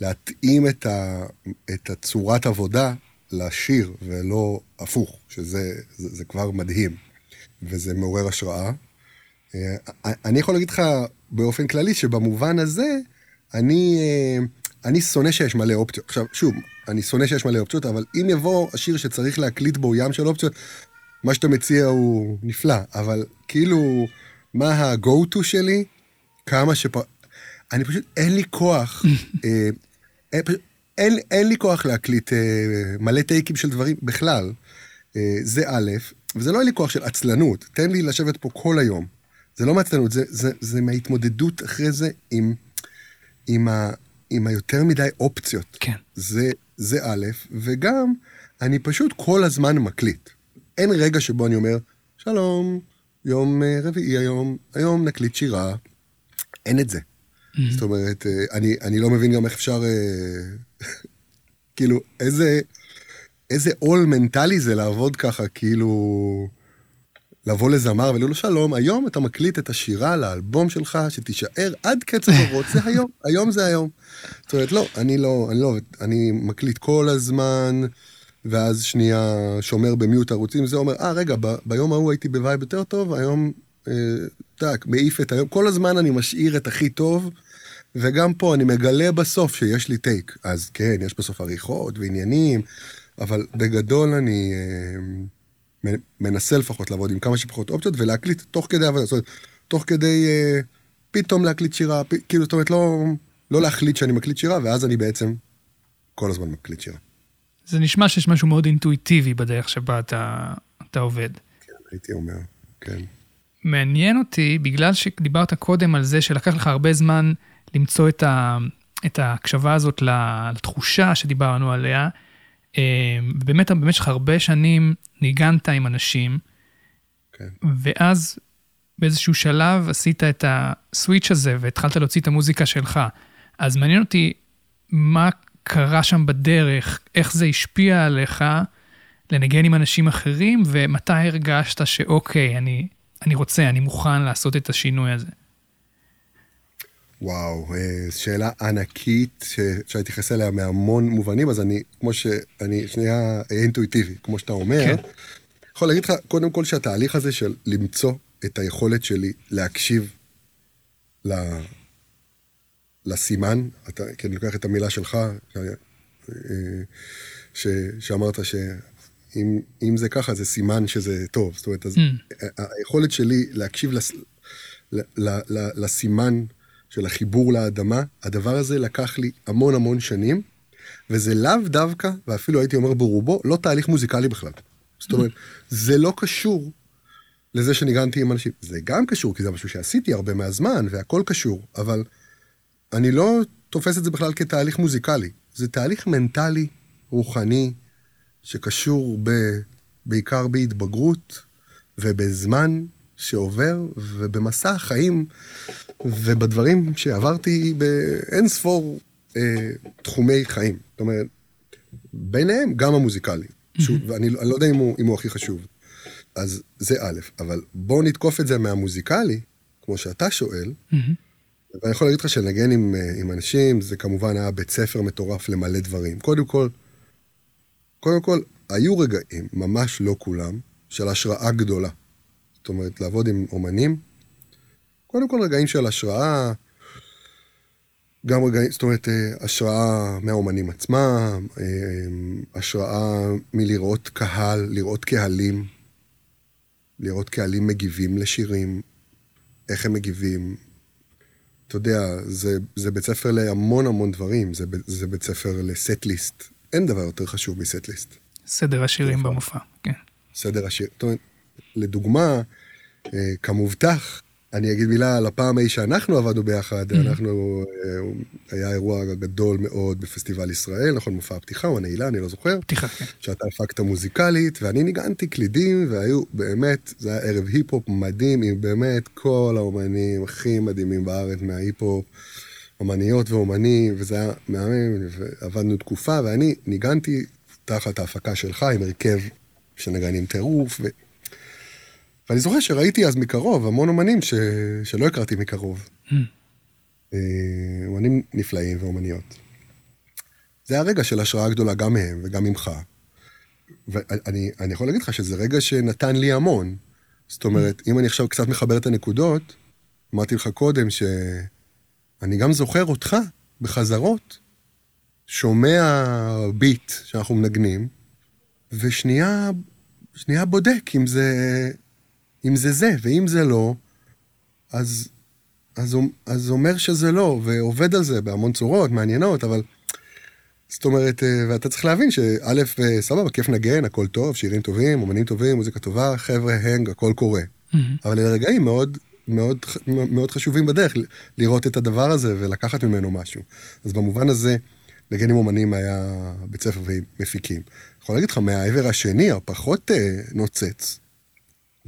להתאים את, ה, את הצורת עבודה לשיר, ולא הפוך, שזה זה, זה כבר מדהים, וזה מעורר השראה. אה, אני יכול להגיד לך באופן כללי שבמובן הזה, אני, אה, אני שונא שיש מלא אופציות. עכשיו, שוב, אני שונא שיש מלא אופציות, אבל אם יבוא השיר שצריך להקליט בו ים של אופציות, מה שאתה מציע הוא נפלא, אבל כאילו, מה ה-go-to שלי? כמה שפ... אני פשוט, אין לי כוח, אה, אין, אין, אין לי כוח להקליט אה, מלא טייקים של דברים בכלל. אה, זה א', וזה לא אין לי כוח של עצלנות, תן לי לשבת פה כל היום. זה לא מעצלנות, זה, זה, זה מההתמודדות אחרי זה עם, עם, ה, עם היותר מדי אופציות. כן. זה, זה א', וגם, אני פשוט כל הזמן מקליט. אין רגע שבו אני אומר, שלום, יום רביעי היום, היום נקליט שירה. אין את זה. Mm-hmm. זאת אומרת, אני, אני לא מבין גם איך אפשר, כאילו, איזה, איזה עול מנטלי זה לעבוד ככה, כאילו, לבוא לזמר ולהגיד לו, שלום, היום אתה מקליט את השירה לאלבום שלך, שתישאר עד קץ הדורות, זה היום, היום זה היום. זאת אומרת, לא, אני לא, אני לא, אני מקליט כל הזמן, ואז שנייה שומר במיוט ערוצים, זה אומר, אה, רגע, ב- ביום ההוא הייתי ב vibe יותר טוב, היום, אה, טאק, מעיף את היום, כל הזמן אני משאיר את הכי טוב, וגם פה אני מגלה בסוף שיש לי טייק. אז כן, יש בסוף עריכות ועניינים, אבל בגדול אני... אה, מנסה לפחות לעבוד עם כמה שפחות אופציות ולהקליט תוך כדי עבודה, זאת אומרת, תוך כדי אה, פתאום להקליט שירה, פ, כאילו, זאת אומרת, לא, לא להחליט שאני מקליט שירה, ואז אני בעצם כל הזמן מקליט שירה. זה נשמע שיש משהו מאוד אינטואיטיבי בדרך שבה אתה, אתה עובד. כן, הייתי אומר, כן. מעניין אותי, בגלל שדיברת קודם על זה שלקח לך הרבה זמן למצוא את, ה, את ההקשבה הזאת לתחושה שדיברנו עליה, ובאמת במשך הרבה שנים ניגנת עם אנשים, כן. ואז באיזשהו שלב עשית את הסוויץ' הזה והתחלת להוציא את המוזיקה שלך. אז מעניין אותי מה קרה שם בדרך, איך זה השפיע עליך לנגן עם אנשים אחרים, ומתי הרגשת שאוקיי, אני, אני רוצה, אני מוכן לעשות את השינוי הזה. וואו, אה, שאלה ענקית שאפשר להתייחס אליה מהמון מובנים, אז אני, כמו שאני, שנייה אינטואיטיבי, כמו שאתה אומר, כן. יכול להגיד לך, קודם כל שהתהליך הזה של למצוא את היכולת שלי להקשיב ל... לסימן, אתה, כי אני לוקח את המילה שלך, אה, ש, שאמרת שאם זה ככה, זה סימן שזה טוב. זאת אומרת, אז mm. היכולת שלי להקשיב לס, ל, ל, ל, לסימן של החיבור לאדמה, הדבר הזה לקח לי המון המון שנים, וזה לאו דווקא, ואפילו הייתי אומר ברובו, לא תהליך מוזיקלי בכלל. זאת אומרת, זה לא קשור לזה שניגנתי עם אנשים. זה גם קשור, כי זה משהו שעשיתי הרבה מהזמן, והכל קשור, אבל אני לא תופס את זה בכלל כתהליך מוזיקלי. זה תהליך מנטלי, רוחני, שקשור ב, בעיקר בהתבגרות ובזמן שעובר, ובמסע החיים ובדברים שעברתי באין ספור אה, תחומי חיים. זאת אומרת, ביניהם גם המוזיקלי. שוב, ואני לא יודע אם הוא, אם הוא הכי חשוב. אז זה א', אבל בואו נתקוף את זה מהמוזיקלי, כמו שאתה שואל, ואני יכול להגיד לך שלנגן עם, אה, עם אנשים, זה כמובן היה בית ספר מטורף למלא דברים. קודם כל, קודם כל, היו רגעים, ממש לא כולם, של השראה גדולה. זאת אומרת, לעבוד עם אומנים, קודם כל רגעים של השראה, גם רגעים, זאת אומרת, אה, השראה מהאומנים עצמם, אה, השראה מלראות קהל, לראות קהלים, לראות קהלים מגיבים לשירים, איך הם מגיבים. אתה יודע, זה, זה בית ספר להמון המון דברים, זה, זה בית ספר לסט ליסט. אין דבר יותר חשוב מסט ליסט. סדר השירים במופע, כן. סדר השירים. זאת אומרת, לדוגמה, אה, כמובטח, אני אגיד מילה על הפעם ההיא שאנחנו עבדנו ביחד, mm-hmm. אנחנו, אה, היה אירוע גדול מאוד בפסטיבל ישראל, נכון, מופע הפתיחה או הנעילה, אני לא זוכר. פתיחה, כן. שאתה הפקת מוזיקלית, ואני ניגנתי קלידים, והיו באמת, זה היה ערב היפ-הופ מדהים, עם באמת כל האומנים הכי מדהימים בארץ מההיפ-הופ, אומניות ואומנים, וזה היה מהמם, ועבדנו תקופה, ואני ניגנתי תחת ההפקה שלך עם הרכב שנגנים טירוף, ו... ואני זוכר שראיתי אז מקרוב המון אומנים ש... שלא הכרתי מקרוב. Mm. אומנים נפלאים ואומניות. זה היה רגע של השראה גדולה גם מהם וגם ממך. ואני יכול להגיד לך שזה רגע שנתן לי המון. זאת אומרת, אם אני עכשיו קצת מחבר את הנקודות, אמרתי לך קודם שאני גם זוכר אותך בחזרות, שומע ביט שאנחנו מנגנים, ושנייה שנייה בודק אם זה אם זה זה, ואם זה לא, אז, אז, אז אומר שזה לא, ועובד על זה בהמון צורות מעניינות, אבל... זאת אומרת, אה, ואתה צריך להבין שא', סבבה, כיף נגן, הכל טוב, שירים טובים, אומנים טובים, מוזיקה טובה, חבר'ה, הנג, הכל קורה. Mm-hmm. אבל אלה רגעים מאוד, מאוד, מאוד חשובים בדרך, לראות את הדבר הזה ולקחת ממנו משהו. אז במובן הזה, נגן עם אומנים היה בית ספר ועם מפיקים. אני יכול להגיד לך, מהעבר השני, הפחות אה, נוצץ,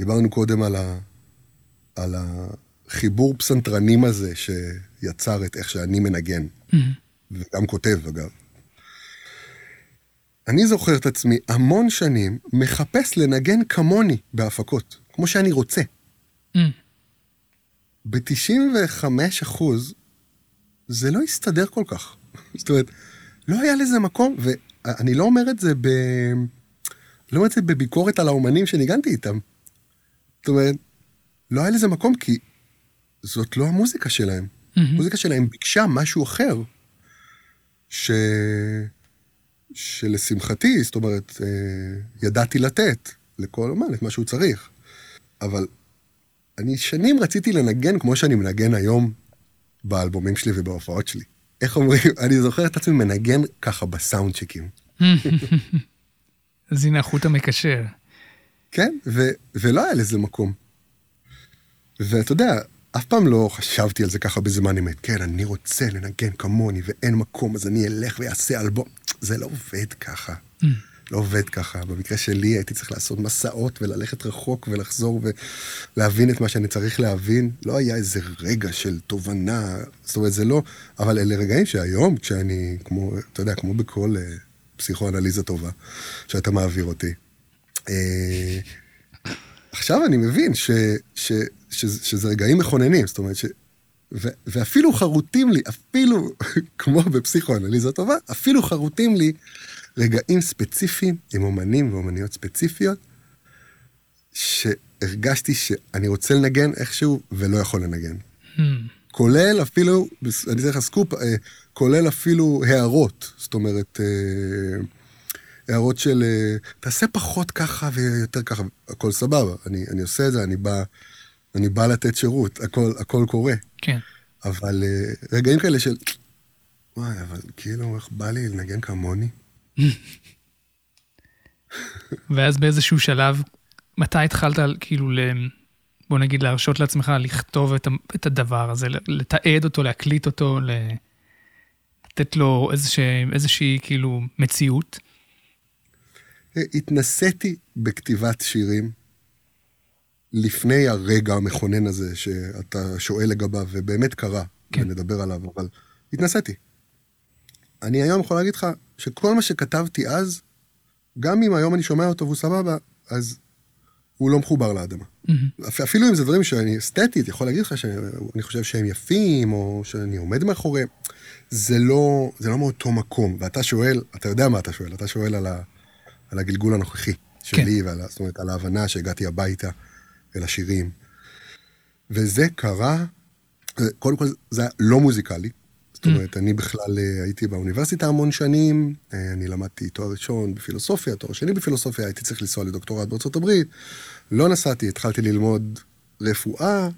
דיברנו קודם על, ה, על החיבור פסנתרנים הזה שיצר את איך שאני מנגן, mm-hmm. וגם כותב אגב. אני זוכר את עצמי המון שנים מחפש לנגן כמוני בהפקות. כמו שאני רוצה. Mm. ב-95 אחוז זה לא הסתדר כל כך. זאת אומרת, לא היה לזה מקום, ואני לא אומר את זה ב... לא אומר את זה בביקורת על האומנים שניגנתי איתם. זאת אומרת, לא היה לזה מקום כי זאת לא המוזיקה שלהם. המוזיקה שלהם ביקשה משהו אחר, ש... שלשמחתי, זאת אומרת, אה, ידעתי לתת לכל אומן את מה שהוא צריך. אבל אני שנים רציתי לנגן כמו שאני מנגן היום באלבומים שלי ובהופעות שלי. איך אומרים, אני זוכר את עצמי מנגן ככה בסאונד צ'קים. אז הנה החוט המקשר. כן, ו- ולא היה לזה מקום. ואתה יודע, אף פעם לא חשבתי על זה ככה בזמן אמת. כן, אני רוצה לנגן כמוני ואין מקום, אז אני אלך ואעשה אלבום. זה לא עובד ככה. Mm. לא עובד ככה. במקרה שלי הייתי צריך לעשות מסעות וללכת רחוק ולחזור ולהבין את מה שאני צריך להבין. לא היה איזה רגע של תובנה, זאת אומרת, זה לא... אבל אלה רגעים שהיום, כשאני, כמו, אתה יודע, כמו בכל אה, פסיכואנליזה טובה, שאתה מעביר אותי. אה, עכשיו אני מבין ש, ש, ש, שזה רגעים מכוננים, זאת אומרת ש... ו, ואפילו חרוטים לי, אפילו, כמו בפסיכואנליזה טובה, אפילו חרוטים לי רגעים ספציפיים עם אומנים ואומניות ספציפיות, שהרגשתי שאני רוצה לנגן איכשהו ולא יכול לנגן. Mm. כולל אפילו, אני אתן לך סקופ, אה, כולל אפילו הערות, זאת אומרת, אה, הערות של אה, תעשה פחות ככה ויותר ככה, הכל סבבה, אני, אני עושה את זה, אני בא, אני בא לתת שירות, הכל, הכל קורה. כן. אבל אה, רגעים כאלה של, וואי, אבל כאילו, איך בא לי לנגן כמוני? ואז באיזשהו שלב, מתי התחלת כאילו, ל... בוא נגיד, להרשות לעצמך לכתוב את, הדבר הזה, לתעד אותו, להקליט אותו. לתת לו איזושה... איזושהי כאילו מציאות? התנסיתי בכתיבת שירים לפני הרגע המכונן הזה שאתה שואל לגביו, ובאמת קרה, כן. ונדבר עליו, אבל התנסיתי. אני היום יכול להגיד לך שכל מה שכתבתי אז, גם אם היום אני שומע אותו והוא סבבה, אז הוא לא מחובר לאדמה. Mm-hmm. אפ- אפילו אם זה דברים שאני אסתטית, יכול להגיד לך שאני חושב שהם יפים, או שאני עומד מאחוריהם, זה לא, זה לא מאותו מקום. ואתה שואל, אתה יודע מה אתה שואל, אתה שואל על, ה, על הגלגול הנוכחי שלי, כן. ועל, זאת אומרת, על ההבנה שהגעתי הביתה אל השירים. וזה קרה, קודם כל זה היה לא מוזיקלי. זאת אומרת, אני בכלל אה, הייתי באוניברסיטה המון שנים, אה, אני למדתי תואר ראשון בפילוסופיה, תואר שני בפילוסופיה, הייתי צריך לנסוע לדוקטורט בארצות הברית. לא נסעתי, התחלתי ללמוד רפואה,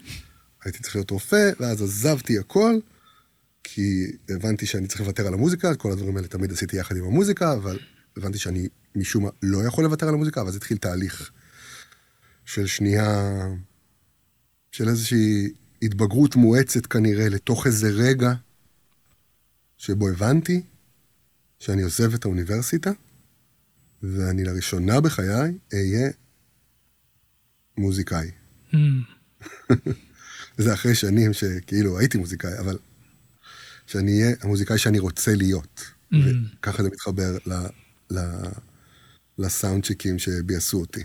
הייתי צריך להיות רופא, ואז עזבתי הכל, כי הבנתי שאני צריך לוותר על המוזיקה, את כל הדברים האלה תמיד עשיתי יחד עם המוזיקה, אבל הבנתי שאני משום מה לא יכול לוותר על המוזיקה, ואז התחיל תהליך של שנייה, של איזושהי התבגרות מואצת כנראה לתוך איזה רגע שבו הבנתי שאני עוזב את האוניברסיטה, ואני לראשונה בחיי אהיה מוזיקאי. Mm. זה אחרי שנים שכאילו הייתי מוזיקאי, אבל שאני אהיה המוזיקאי שאני רוצה להיות. Mm. וככה זה מתחבר לסאונדצ'יקים שביאסו אותי.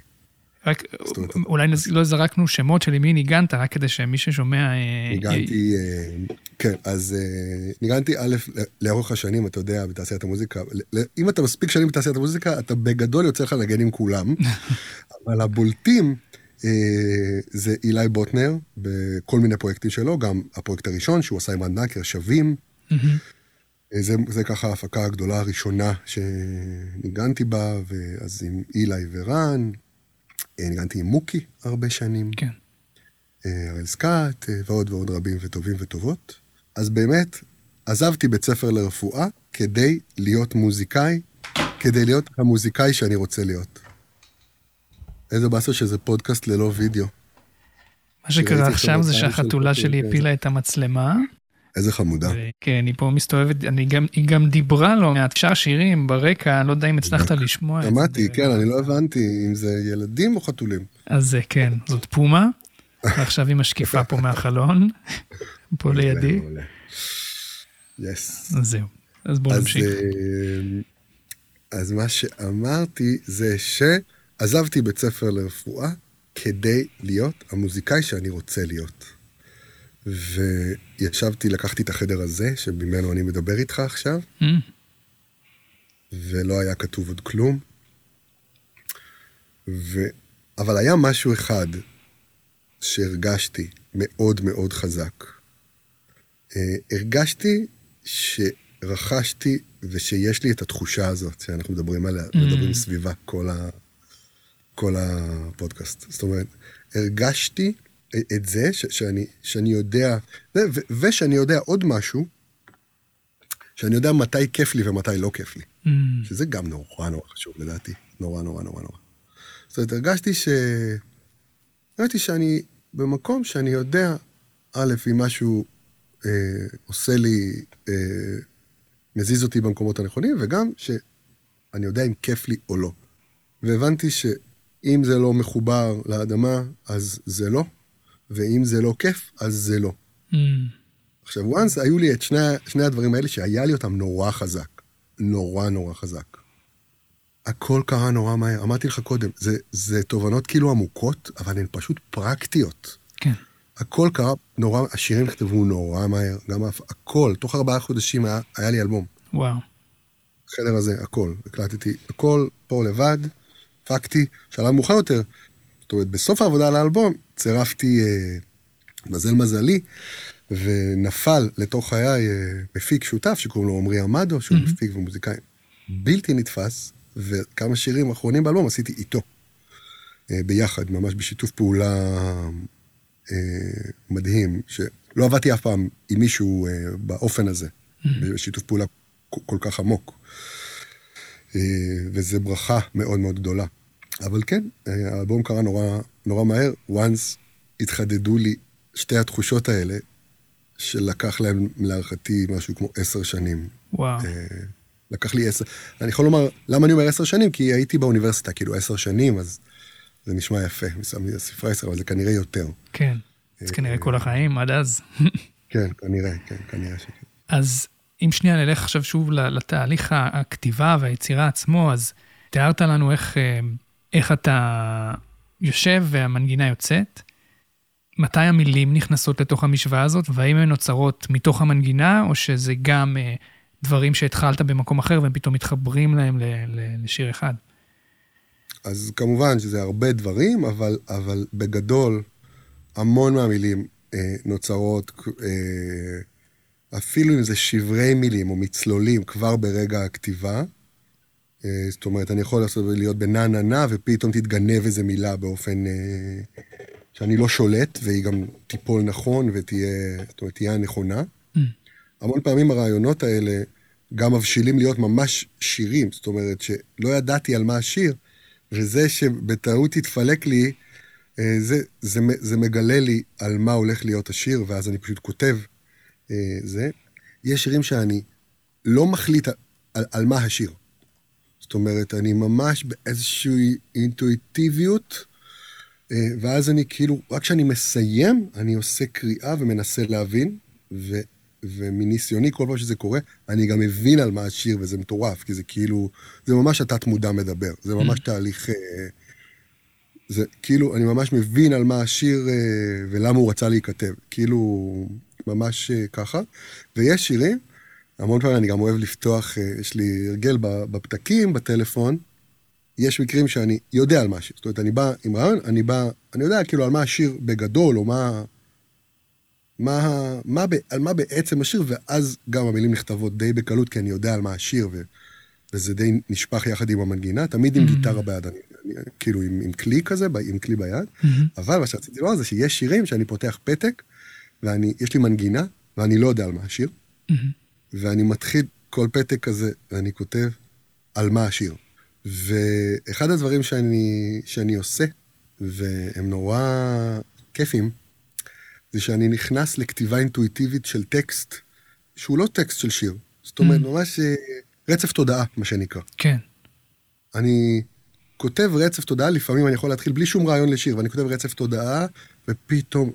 רק אומרת- אולי נז- לא זרקנו שמות של עם מי ניגנת, רק כדי שמי ששומע... אה, ניגנתי, אה, כן, אז אה, ניגנתי א', לאורך השנים, אתה יודע, בתעשיית המוזיקה, אם אתה מספיק שנים בתעשיית המוזיקה, אתה בגדול יוצא לך לנגן עם כולם, אבל הבולטים אה, זה אילי בוטנר, בכל מיני פרויקטים שלו, גם הפרויקט הראשון שהוא עשה עם רד נקר, שווים, זה, זה ככה ההפקה הגדולה הראשונה שניגנתי בה, ואז עם אילי ורן, אה, ניגנתי עם מוקי הרבה שנים. כן. אה, הראל סקאט, אה, ועוד ועוד רבים וטובים וטובות. אז באמת, עזבתי בית ספר לרפואה כדי להיות מוזיקאי, כדי להיות המוזיקאי שאני רוצה להיות. איזה באסה שזה פודקאסט ללא וידאו. מה שקרה עכשיו זה שהחתולה של- שלי כן. הפילה את המצלמה. איזה חמודה. כן, היא פה מסתובבת, אני גם, היא גם דיברה לא מעט, שר שירים ברקע, לא יודע אם הצלחת לשמוע את זה. שמעתי, כן, אני לא הבנתי אם זה ילדים או חתולים. אז זה כן, זאת פומה, ועכשיו היא משקיפה פה מהחלון, פה לידי, יס. אז זהו. אז בואו נמשיך. אה, אז מה שאמרתי זה שעזבתי בית ספר לרפואה כדי להיות המוזיקאי שאני רוצה להיות. וישבתי, לקחתי את החדר הזה, שממנו אני מדבר איתך עכשיו, Mm, ולא היה כתוב עוד כלום. ו... אבל היה משהו אחד שהרגשתי מאוד מאוד חזק. אה, הרגשתי שרכשתי ושיש לי את התחושה הזאת שאנחנו מדברים עליה, Mm. מדברים סביבה כל, ה... כל הפודקאסט. זאת אומרת, הרגשתי את זה ש... שאני, שאני יודע, ו... ו... ושאני יודע עוד משהו, שאני יודע מתי כיף לי ומתי לא כיף לי. mm, שזה גם נורא נורא חשוב לדעתי. נורא נורא נורא נורא. זאת אומרת, הרגשתי ש... הרגשתי שאני במקום שאני יודע, א', אם משהו אה, עושה לי, אה, מזיז אותי במקומות הנכונים, וגם שאני יודע אם כיף לי או לא. והבנתי שאם זה לא מחובר לאדמה, אז זה לא, ואם זה לא כיף, אז זה לא. mm, עכשיו, once היו לי את שני, שני הדברים האלה שהיה לי אותם נורא חזק. נורא נורא חזק. הכל קרה נורא מהר. אמרתי לך קודם, זה, זה תובנות כאילו עמוקות, אבל הן פשוט פרקטיות. כן. הכל קרה נורא, השירים נכתבו נורא מהר, גם הכל, תוך ארבעה חודשים היה, היה לי אלבום. וואו. החדר הזה, הכל. הקלטתי הכל פה לבד, הפקתי, שלב מאוחר יותר. זאת אומרת, בסוף העבודה על האלבום צירפתי, אה, מזל מזלי, ונפל לתוך חיי אה, מפיק שותף שקוראים לו עמרי עמדו, שהוא מהמם. מפיק ומוזיקאי בלתי נתפס, וכמה שירים אחרונים באלבום עשיתי איתו. אה, ביחד, ממש בשיתוף פעולה אה, מדהים, שלא עבדתי אף פעם עם מישהו אה, באופן הזה, בשיתוף פעולה כל- כל כך עמוק. אה, וזו ברכה מאוד מאוד גדולה. אבל כן, אה, האלבום קרה נורא, נורא מהר, once התחדדו לי שתי התחושות האלה, שלקח להם להערכתי משהו כמו עשר שנים. וואו. אה, לקח לי עשר, אני יכול לומר, למה אני אומר עשר שנים? כי הייתי באוניברסיטה, כאילו עשר שנים, אז זה נשמע יפה, שמתי ספרי עשר, אבל זה כנראה יותר. כן. אז כנראה כל החיים עד אז. כן, כנראה, כן, כנראה שכן. אז אם שנייה נלך עכשיו שוב לתהליך הכתיבה והיצירה עצמו, אז תיארת לנו איך, אה, איך אתה יושב והמנגינה יוצאת. מתי המילים נכנסות לתוך המשוואה הזאת, והאם הן נוצרות מתוך המנגינה, או שזה גם אה, דברים שהתחלת במקום אחר והם פתאום מתחברים להם ל- ל- לשיר אחד? אז כמובן שזה הרבה דברים, אבל, אבל בגדול, המון מהמילים אה, נוצרות, אה, אפילו אם זה שברי מילים או מצלולים, כבר ברגע הכתיבה. אה, זאת אומרת, אני יכול לעשות, להיות בנה נה נה, ופתאום תתגנב איזה מילה באופן אה, שאני לא שולט, והיא גם תיפול נכון ותהיה, זאת אומרת, תהיה הנכונה. Mm. המון פעמים הרעיונות האלה גם מבשילים להיות ממש שירים, זאת אומרת שלא ידעתי על מה השיר, וזה שבטעות התפלק לי, אה, זה, זה, זה מגלה לי על מה הולך להיות השיר, ואז אני פשוט כותב אה, זה. יש שירים שאני לא מחליט על, על מה השיר. זאת אומרת, אני ממש באיזושהי אינטואיטיביות, אה, ואז אני כאילו, רק כשאני מסיים, אני עושה קריאה ומנסה להבין, ו, ומניסיוני, כל פעם שזה קורה, אני גם מבין על מה השיר, וזה מטורף, כי זה כאילו, זה ממש התת-מודע מדבר. זה ממש תהליך... אה, זה כאילו, אני ממש מבין על מה השיר אה, ולמה הוא רצה להיכתב. כאילו, ממש ככה. ויש שירים, המון פעמים אני גם אוהב לפתוח, אה, יש לי הרגל בפתקים, בטלפון, יש מקרים שאני יודע על מה השיר. זאת אומרת, אני בא עם רעיון, אני בא, אני יודע כאילו על מה השיר בגדול, או מה... מה, מה, ב- על מה בעצם השיר, ואז גם המילים נכתבות די בקלות, כי אני יודע על מה השיר, ו, וזה די נשפך יחד עם המנגינה, תמיד עם Mm. גיטרה ביד, אני, אני, כאילו עם, עם כלי כזה, עם כלי ביד, מהמם. אבל מה שרציתי לומר זה שיש שירים שאני פותח פתק, ויש לי מנגינה, ואני לא יודע על מה השיר, מהמם. ואני מתחיל כל פתק כזה, ואני כותב על מה השיר. ואחד הדברים שאני, שאני עושה, והם נורא כיפים, זה שאני נכנס לכתיבה אינטואיטיבית של טקסט, שהוא לא טקסט של שיר. זאת אומרת, Mm. ממש אה, רצף תודעה, מה שנקרא. כן. אני כותב רצף תודעה, לפעמים אני יכול להתחיל בלי שום רעיון לשיר, ואני כותב רצף תודעה, ופתאום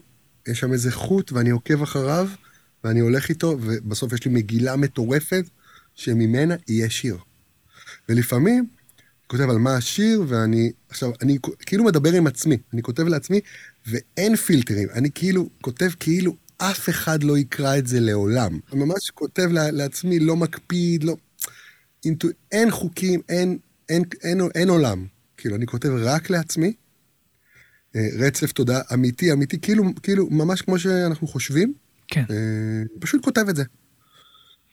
יש שם איזה חוט, ואני עוקב אחריו, ואני הולך איתו, ובסוף יש לי מגילה מטורפת, שממנה יהיה שיר. ולפעמים, אני כותב על מה השיר, ואני עכשיו, אני כאילו מדבר עם עצמי, אני כותב לעצמי, ואין פילטרים. אני כאילו כותב כאילו אף אחד לא יקרא את זה לעולם. אני ממש כותב לעצמי, לא מקפיד, לא... אינטו... אין חוקים, אין, אין, אין, אין, אין עולם. כאילו, אני כותב רק לעצמי, אה, רצף תודעה אמיתי, אמיתי, כאילו, כאילו, ממש כמו שאנחנו חושבים. כן. אה, פשוט כותב את זה.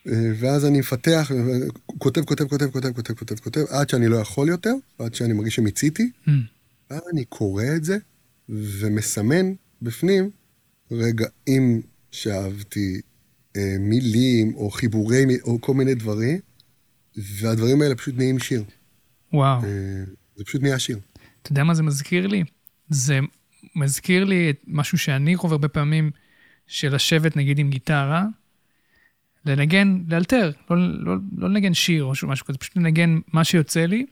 אה, ואז אני מפתח, כותב, כותב, כותב, כותב, כותב, כותב, כותב, עד שאני לא יכול יותר, עד שאני מרגיש שמיציתי. Mm. ואז אני קורא את זה, ומסמן בפנים רגעים שאהבתי, מילים, או חיבורי, או כל מיני דברים, והדברים האלה פשוט נהיים שיר. וואו. זה פשוט נהיה שיר. אתה יודע מה זה מזכיר לי? זה מזכיר לי משהו שאני חווה הרבה פעמים, של לשבת נגיד עם גיטרה, לנגן, לאלתר, לא, לא, לא לנגן שיר או משהו כזה, פשוט לנגן מה שיוצא לי,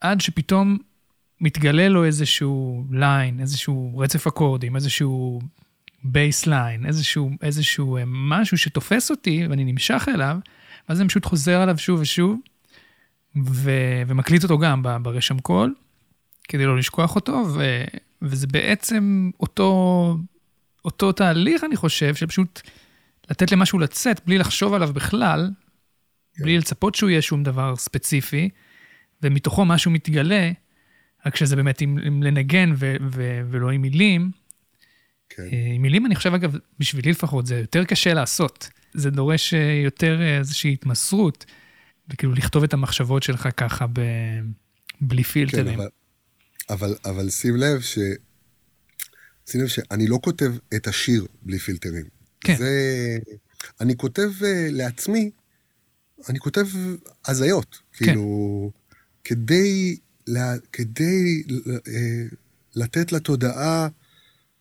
עד שפתאום מתגלה לו איזשהו line, איזשהו רצף אקורדים, איזשהו bassline, איזשהו, איזשהו אה, משהו שתופס אותי ואני נמשך אליו, ואז אני פשוט חוזר עליו שוב ושוב, ו, ומקליט אותו גם ברשם קול, כדי לא לשכוח אותו, ו, וזה בעצם אותו, אותו תהליך, אני חושב, שפשוט לתת למשהו לצאת בלי לחשוב עליו בכלל, כן. בלי לצפות שהוא יהיה שום דבר ספציפי, ומתוכו משהו מתגלה, רק שזה באמת עם, עם לנגן ו, ו, ולא עם מילים. כן. אה, עם מילים, אני חושב, אגב, בשבילי לפחות, זה יותר קשה לעשות. זה דורש אה, יותר אה, איזושהי התמסרות, וכאילו לכתוב את המחשבות שלך ככה ב... בלי פילטרים. כן, אבל, אבל, אבל שים לב ש... שים לב שאני לא כותב את השיר בלי פילטרים. כן. זה... אני כותב uh, לעצמי, אני כותב הזיות. כן. כאילו, כדי, לה, כדי uh, לתת לתודעה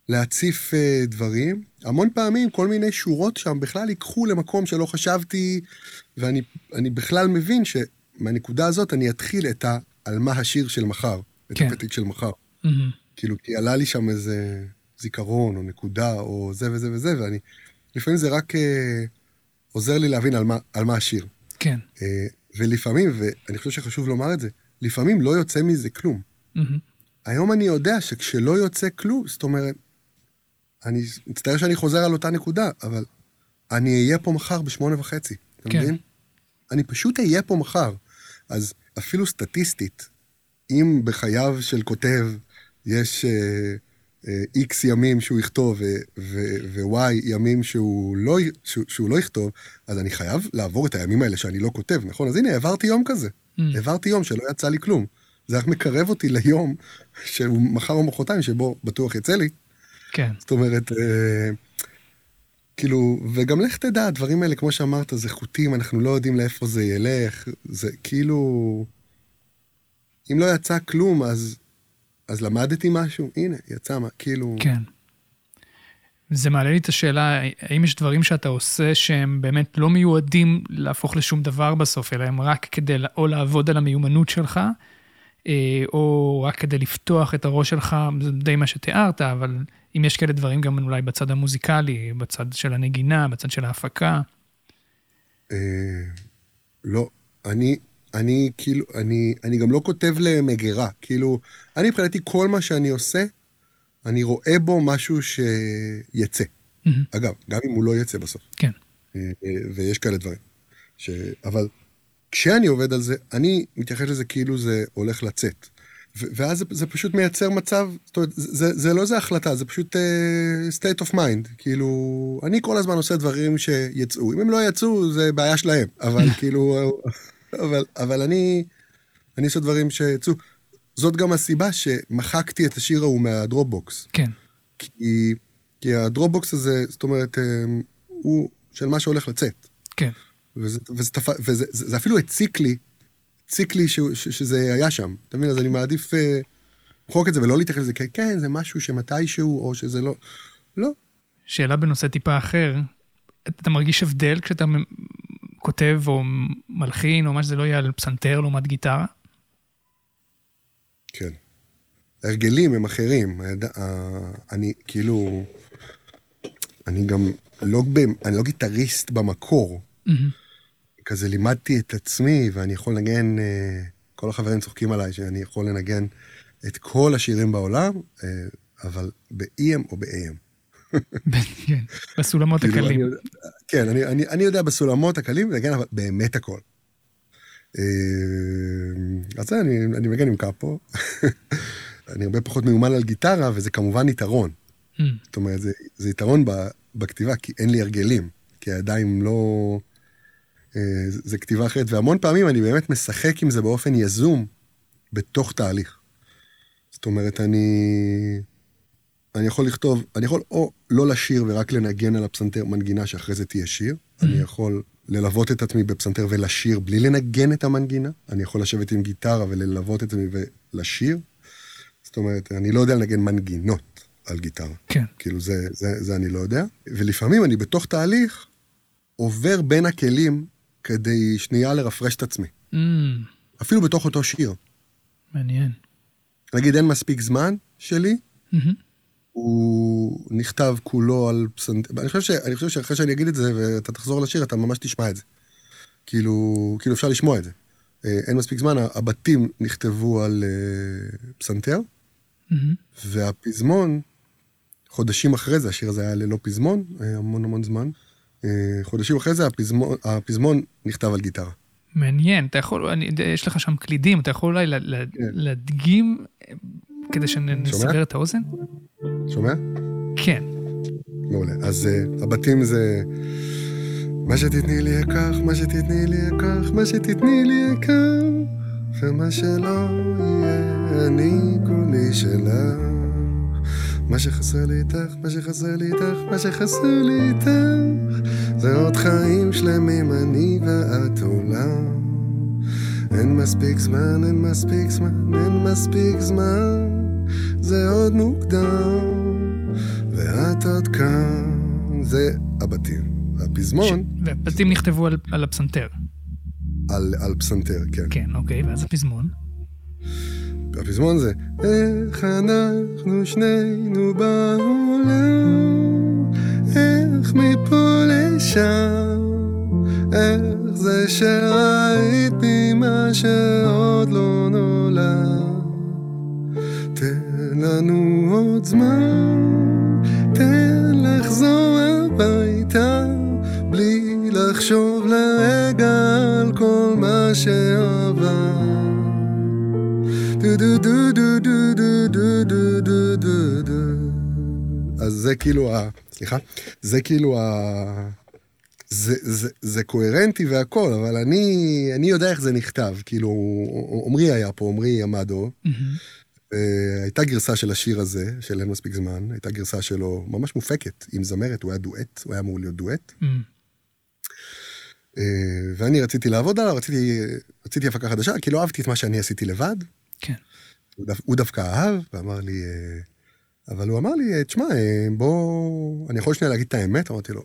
להציף uh, דברים. המון פעמים כל מיני שורות שם בכלל ייקחו למקום שלא חשבתי, ואני בכלל מבין שמהנקודה הזאת אני אתחיל את ה... על מה השיר של מחר. את כן. הפתק של מחר. Mm-hmm. כאילו, כי עלה לי שם איזה זיכרון, או נקודה, או זה וזה וזה, ואני... לפעמים זה רק אה, עוזר לי להבין על מה, על מה השיר. כן. אה, ולפעמים, ואני חושב שחשוב לומר את זה, לפעמים לא יוצא מזה כלום. Mm-hmm. היום אני יודע שכשלא יוצא כלום, זאת אומרת, אני מצטער שאני חוזר על אותה נקודה, אבל אני אהיה פה מחר בשמונה וחצי, אתה כן. מבין? אני פשוט אהיה פה מחר. אז אפילו סטטיסטית, אם בחייו של כותב יש איקס uh, uh, ימים שהוא יכתוב ו-Y ימים שהוא לא, שהוא, שהוא לא יכתוב, אז אני חייב לעבור את הימים האלה שאני לא כותב, נכון? אז הנה, העברתי יום כזה. Mm. העברתי יום שלא יצא לי כלום. זה רק מקרב אותי ליום שהוא מחר או מחרתיים, שבו בטוח יצא לי. כן. זאת אומרת, uh, כאילו, וגם לך תדע, הדברים האלה, כמו שאמרת, זה חוטים, אנחנו לא יודעים לאיפה זה ילך, זה כאילו... אם לא יצא כלום, אז, אז למדתי משהו? הנה, יצא מה, כאילו... כן. זה מעלה לי את השאלה, האם יש דברים שאתה עושה שהם באמת לא מיועדים להפוך לשום דבר בסוף, אלא הם רק כדי או לעבוד על המיומנות שלך, אה, או רק כדי לפתוח את הראש שלך, זה די מה שתיארת, אבל אם יש כאלה דברים גם אולי בצד המוזיקלי, בצד של הנגינה, בצד של ההפקה. אה, לא, אני, אני כאילו, אני, אני גם לא כותב למגירה, כאילו, אני מבחינתי כל מה שאני עושה, אני רואה בו משהו שיצא. Mm-hmm. אגב, גם אם הוא לא יצא בסוף. כן. אה, ויש כאלה דברים. ש... אבל כשאני עובד על זה, אני מתייחס לזה כאילו זה הולך לצאת. ואז זה, זה פשוט מייצר מצב, זאת אומרת, זה, זה לא איזה החלטה, זה פשוט uh, state of mind. כאילו, אני כל הזמן עושה דברים שיצאו. אם הם לא יצאו, זה בעיה שלהם. אבל כאילו, אבל, אבל אני, אני עושה דברים שיצאו. זאת גם הסיבה שמחקתי את השיר ההוא מהדרופבוקס. כן. כי, כי הדרופבוקס הזה, זאת אומרת, אה, הוא של מה שהולך לצאת. כן. וזה, וזה, וזה, וזה זה, אפילו הציק לי, הציק לי ש, ש, שזה היה שם. אתה מבין? אז אני מעדיף למחוק uh, את זה ולא להתייחס לזה, כן, זה משהו שמתישהו, או שזה לא... לא. שאלה בנושא טיפה אחר, אתה מרגיש הבדל כשאתה כותב או מלחין או מה שזה לא יהיה על פסנתר לעומת גיטרה? כן. ההרגלים הם אחרים. אני כאילו, אני גם לא, אני לא גיטריסט במקור. Mm-hmm. כזה לימדתי את עצמי, ואני יכול לנגן, אה, כל החברים צוחקים עליי שאני יכול לנגן את כל השירים בעולם, אה, אבל ב-EM או ב-AM. כן, בסולמות כאילו, הקלים. כן, אני, יודע בסולמות הקלים לנגן, אבל באמת הכל. אה, אז זה, אני, מנגן עם קאפו. אני הרבה פחות מיומן על גיטרה, וזה כמובן יתרון. Mm, זאת אומרת, זה, יתרון בכתיבה, כי אין לי הרגלים. כי הידיים לא... אה, זה כתיבה אחרת, והמון פעמים אני באמת משחק עם זה באופן יזום בתוך תהליך. זאת אומרת, אני... אני יכול לכתוב, אני יכול או לא לשיר ורק לנגן על הפסנתר מנגינה שאחרי זה תהיה שיר, אני יכול ללוות את עצמי בפסנתר ולשיר בלי לנגן את המנגינה, אני יכול לשבת עם גיטרה וללוות את עצמי ולשיר. זאת אומרת, אני לא יודע לנגן מנגינות על גיטרה. כן. כאילו, זה, זה, זה אני לא יודע. ולפעמים אני בתוך תהליך עובר בין הכלים כדי שנייה לרפרש את עצמי. Mm, אפילו בתוך אותו שיר. מעניין. נגיד, אין מספיק זמן שלי, מהמם. הוא נכתב כולו על פסנתר. אני חושב, ש... אני חושב שאחרי שאני אגיד את זה ואתה תחזור לשיר, אתה ממש תשמע את זה. כאילו, כאילו אפשר לשמוע את זה. אה, אין מספיק זמן, הבתים נכתבו על אה, פסנתר, מהמם. והפזמון, חודשים אחרי זה, השיר הזה היה ללא פזמון, אה, המון המון זמן. חודשים אחרי זה הפזמון, הפזמון נכתב על גיטרה. מעניין, אתה יכול, אני, יש לך שם קלידים, אתה יכול אולי ל- ל- כן. להדגים כדי שנסבר את האוזן? שומע? כן. מעולה. אז uh, הבתים זה... מה שתתני לי אקח, מה שתתני לי אקח, מה שתתני לי אקח, ומה שלא יהיה, אני כולי שלך. מה שחסר לי איתך, מה שחסר לי איתך, מה שחסר לי איתך, זה עוד חיים שלמים, אני ואת עולם. אין מספיק זמן, אין מספיק זמן, אין מספיק זמן, זה עוד מוקדם. ואת עוד כאן, זה הבתים. הפזמון והבתים נכתבו על, על הפסנתר. על, על פסנתר, כן. כן, אוקיי, ואז הפזמון. הפזמון זה איך אנחנו שנינו בעולם, איך מפה לשם, איך זה שראיתי מה שעוד לא נולד. לנו עוד זמן, תן לחזור הביתה, בלי לחשוב לרגע על כל מה שעבר. דו דו דו דו דו דו דו דו דו. אז זה כאילו ה... סליחה? זה כאילו ה... זה, זה, זה קוהרנטי והכל, אבל אני, אני יודע איך זה נכתב. כאילו, עמרי היה פה, עמרי עמדו. מהמם. אה, הייתה גרסה של השיר הזה, של אין מספיק זמן, הייתה גרסה שלו ממש מופקת, עם זמרת, הוא היה דואט, הוא היה אמור להיות דואט. מהמם. אה, ואני רציתי לעבוד עליו, רציתי, רציתי הפקה חדשה, כי לא אהבתי את מה שאני עשיתי לבד. כן. הוא, דו, הוא דווקא אהב, ואמר לי, אה, אבל הוא אמר לי, תשמע, בוא, אני יכול שנייה להגיד את האמת? אמרתי לו,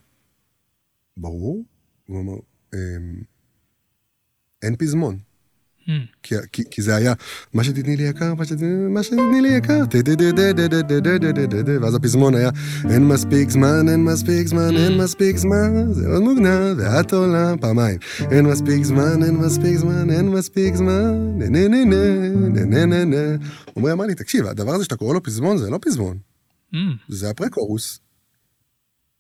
ברור. הוא אמר, "אה, אין פזמון. כי, כי, כי זה היה, מה שתתני לי יקר, מה שתתני, מה שתתני לי יקר, ואז הפזמון היה, אין מספיק זמן, אין מספיק זמן, אין מספיק זמן, זה עוד מוגנר, ואת עולה פעמיים. אין מספיק זמן, אין מספיק זמן, אין מספיק זמן, נה נה נה נה נה נה נה. עמרי אמר לי, תקשיב, הדבר הזה שאתה קורא לו פזמון, זה לא פזמון, mm. זה הפרקורוס.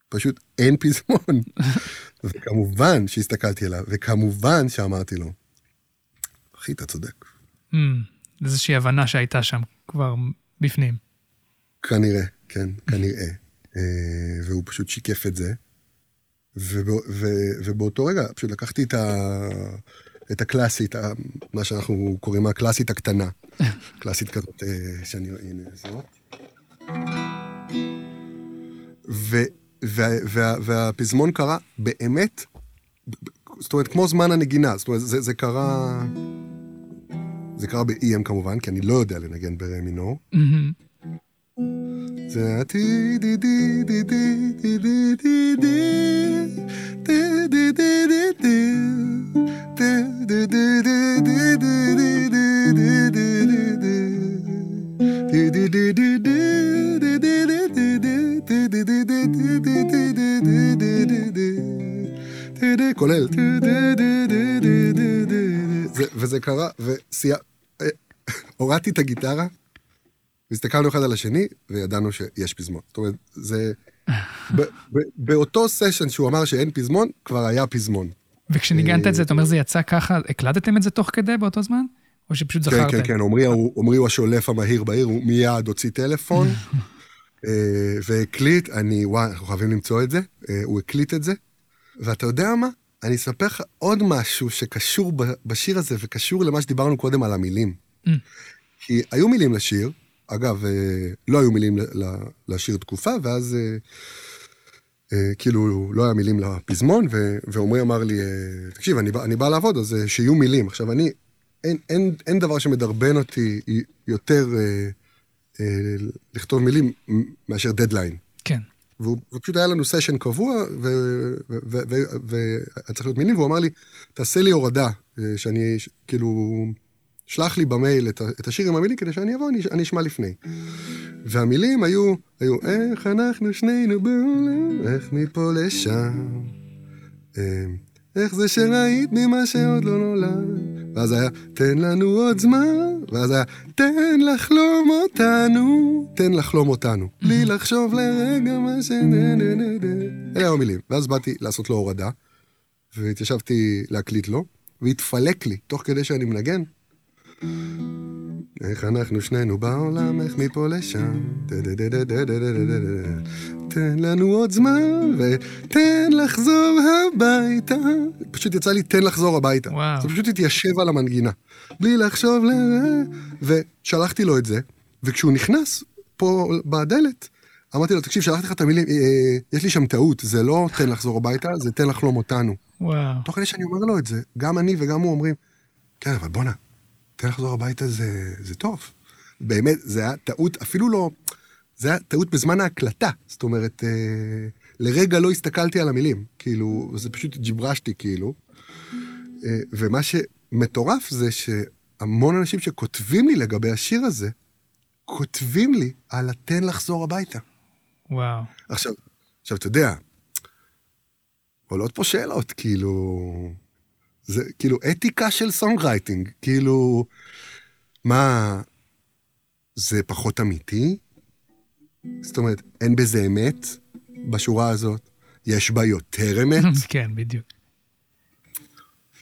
פשוט אין פזמון. וכמובן שהסתכלתי עליו, וכמובן שאמרתי לו, אחי, אתה צודק. מהמם. איזושהי הבנה שהייתה שם כבר בפנים. כנראה, כן, כנראה. אה, והוא פשוט שיקף את זה. ובא, ו, ובאותו רגע פשוט לקחתי את, ה, את הקלאסית, מה שאנחנו קוראים הקלאסית הקטנה. קלאסית כזאת, אה, שאני... הנה, זאת. ו, וה, וה, והפזמון קרה באמת, זאת אומרת, כמו זמן הנגינה, זאת אומרת, זה, זה קרה... זה קרה ב-EM כמובן, כי אני לא יודע לנגן ברה מינור. מהמם. זה הטי די די די די די די די די די די די די כולל זה, וזה קרה, וסייע... אה, הורדתי את הגיטרה, והסתכלנו אחד על השני, וידענו שיש פזמון. זאת אומרת, זה... ב, ב, באותו סשן שהוא אמר שאין פזמון, כבר היה פזמון. וכשניגנת את זה, אה, אתה אומר, זה יצא ככה, הקלטתם את זה תוך כדי באותו זמן? או שפשוט כן, זכרתם? כן, כן, כן, עמרי הוא השולף המהיר בעיר, הוא מיד הוציא טלפון, אה, והקליט, אני, וואי, אנחנו חייבים למצוא את זה, הוא הקליט את זה, ואתה יודע מה? אני אספר לך עוד משהו שקשור בשיר הזה וקשור למה שדיברנו קודם על המילים. Mm. כי היו מילים לשיר, אגב, אה, לא היו מילים לשיר תקופה, ואז אה, אה, כאילו לא היה מילים לפזמון, ועמרי אמר לי, תקשיב, אני בא, אני בא לעבוד, אז שיהיו מילים. עכשיו, אני, אין, אין, אין דבר שמדרבן אותי יותר אה, אה, לכתוב מילים מאשר דדליין. כן. והוא ופשוט היה לנו סשן קבוע, והיה צריך להיות מילים, והוא אמר לי, תעשה לי הורדה, אה, שאני, ש- כאילו, שלח לי במייל את, את השיר עם המילים כדי שאני אבוא, אני, אני אשמע לפני. והמילים היו, היו, איך אנחנו שנינו בעולם, איך מפה לשם. איך זה שראית ממה שעוד לא נולד. ואז היה, תן לנו עוד זמן, ואז היה, תן לחלום אותנו, תן לחלום אותנו. בלי לחשוב לרגע מה ש... אלה היו המילים. ואז באתי לעשות לו הורדה, והתיישבתי להקליט לו, והתפלק לי, תוך כדי שאני מנגן. איך אנחנו שנינו בעולם, איך מפה לשם. תן לנו עוד זמן, ותן לחזור הביתה. פשוט יצא לי תן לחזור הביתה. וואו. זה פשוט התיישב על המנגינה. בלי לחשוב ל... ושלחתי לו את זה, וכשהוא נכנס פה בדלת, אמרתי לו, תקשיב, שלחתי לך את המילים, אה, יש לי שם טעות, זה לא תן לחזור הביתה, זה תן לחלום אותנו. וואו. תוך כדי שאני אומר לו את זה, גם אני וגם הוא אומרים, כן, אבל בואנה, תן לחזור הביתה זה, זה טוב. באמת, זה היה טעות, אפילו לא... זה היה טעות בזמן ההקלטה. זאת אומרת, אה, לרגע לא הסתכלתי על המילים. כאילו, זה פשוט ג'יברשתי, כאילו. אה, ומה שמטורף זה שהמון אנשים שכותבים לי לגבי השיר הזה, כותבים לי על התן לחזור הביתה. וואו. עכשיו, עכשיו, אתה יודע, עולות פה שאלות, כאילו... זה כאילו אתיקה של songwriting, כאילו... מה, זה פחות אמיתי? זאת אומרת, אין בזה אמת בשורה הזאת? יש בה יותר אמת? כן, בדיוק.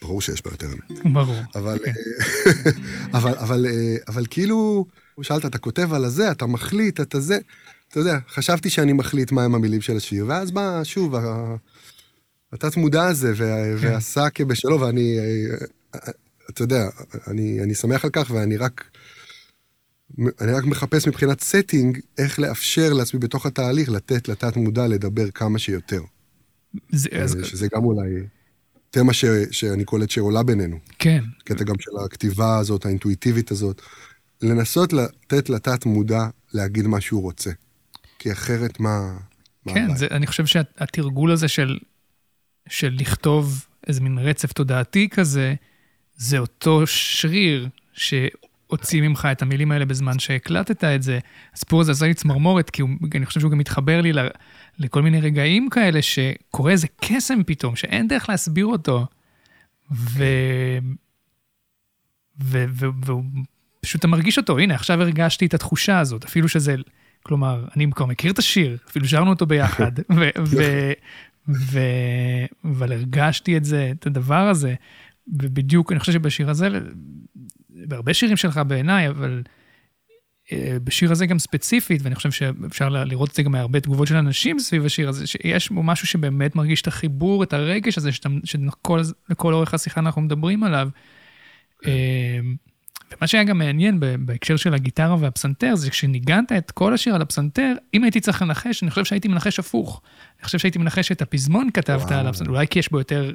ברור שיש בה יותר אמת. ברור. אבל, כן. אה, אבל, אבל, אה, אבל כאילו, שאלת, אתה כותב על הזה, אתה מחליט, אתה זה, אתה יודע, חשבתי שאני מחליט מהם המילים של השיר, ואז בא, שוב, ה- התת-מודע הזה, וה- כן. ועשה כבשלו, ואני, אתה יודע, אני, אני שמח על כך, ואני רק, אני רק מחפש מבחינת setting, איך לאפשר לעצמי בתוך התהליך לתת לתת-מודע לדבר כמה שיותר. זה- אז- שזה גם אולי תמה ש, שאני קולט שעולה בינינו. כן. קטע גם של הכתיבה הזאת, האינטואיטיבית הזאת, לנסות לתת לתת מודע להגיד מה שהוא רוצה. כי אחרת מה... מה כן, הבעיה? זה, אני חושב שהתרגול הזה של, של לכתוב איזה מין רצף תודעתי כזה, זה אותו שריר שהוציא ממך את המילים האלה בזמן שהקלטת את זה. הסיפור הזה עשה לי צמרמורת, כי הוא, אני חושב שהוא גם מתחבר לי ל, לכל מיני רגעים כאלה שקורה איזה קסם פתאום, שאין דרך להסביר אותו. ו... ו... ו... והוא פשוט אתה מרגיש אותו, הנה, עכשיו הרגשתי את התחושה הזאת, אפילו שזה, כלומר, אני כבר מכיר את השיר, אפילו שרנו אותו ביחד, ו... ו... ו... אבל הרגשתי את זה, את הדבר הזה, ובדיוק, אני חושב שבשיר הזה, בהרבה שירים שלך בעיניי, אבל אה, בשיר הזה גם ספציפית, ואני חושב שאפשר לראות את זה גם מהרבה תגובות של אנשים סביב השיר הזה, שיש בו משהו שבאמת מרגיש את החיבור, את הרגש הזה, שאתה- שכל לכל אורך השיחה אנחנו מדברים עליו. אה, ומה שהיה גם מעניין בהקשר של הגיטרה והפסנתר, זה כשניגנת את כל השיר על הפסנתר, אם הייתי צריך לנחש, אני חושב שהייתי מנחש הפוך. אני חושב שהייתי מנחש את הפזמון כתבת וואו. על הפסנתר, אולי כי יש בו יותר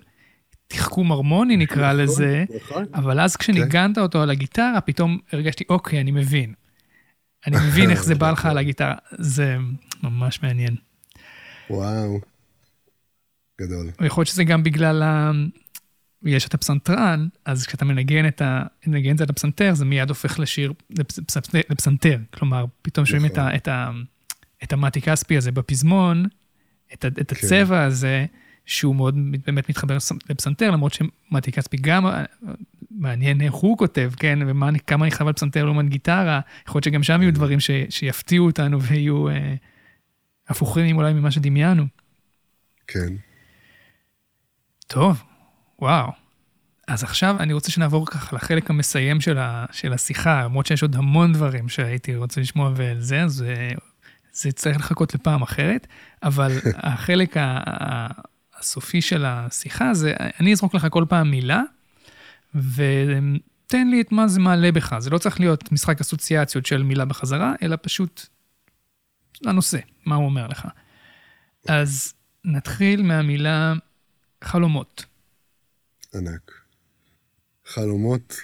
תחכום הרמוני נקרא לזה, נכון. אבל אז כשניגנת אותו על הגיטרה, פתאום הרגשתי, אוקיי, אני מבין. אני מבין איך זה בא לך על הגיטרה. זה ממש מעניין. וואו. גדול. ויכול להיות שזה גם בגלל. יש את הפסנתרן, אז כשאתה מנגן את, ה... מנגן את זה על הפסנתר, זה מיד הופך לשיר, לפס... פס- לפסנתר. כלומר, פתאום שומעים את, נכון. ה... את, ה... את המתי כספי הזה בפזמון, את. את כן. הצבע הזה, שהוא מאוד באמת מתחבר לפס- לפסנתר, למרות שמתי כספי גם, מעניין איך הוא כותב, כן, וכמה אני חייב על פסנתר לעומת גיטרה, יכול להיות שגם שם יהיו דברים ש, שיפתיעו אותנו ויהיו אה, הפוכים אולי ממה שדמיינו. כן. טוב, וואו. אז עכשיו אני רוצה שנעבור ככה לחלק המסיים של, ה, של השיחה, למרות שיש עוד המון דברים שהייתי רוצה לשמוע ועל זה, אז אה, זה צריך לחכות לפעם אחרת, אבל החלק הסופי של השיחה זה, אני אזרוק לך כל פעם מילה, ותן לי את מה זה מעלה בך. זה לא צריך להיות משחק אסוציאציות של מילה בחזרה, אלא פשוט לנושא, מה הוא אומר לך. אז נתחיל מהמילה חלומות. ענק. חלומות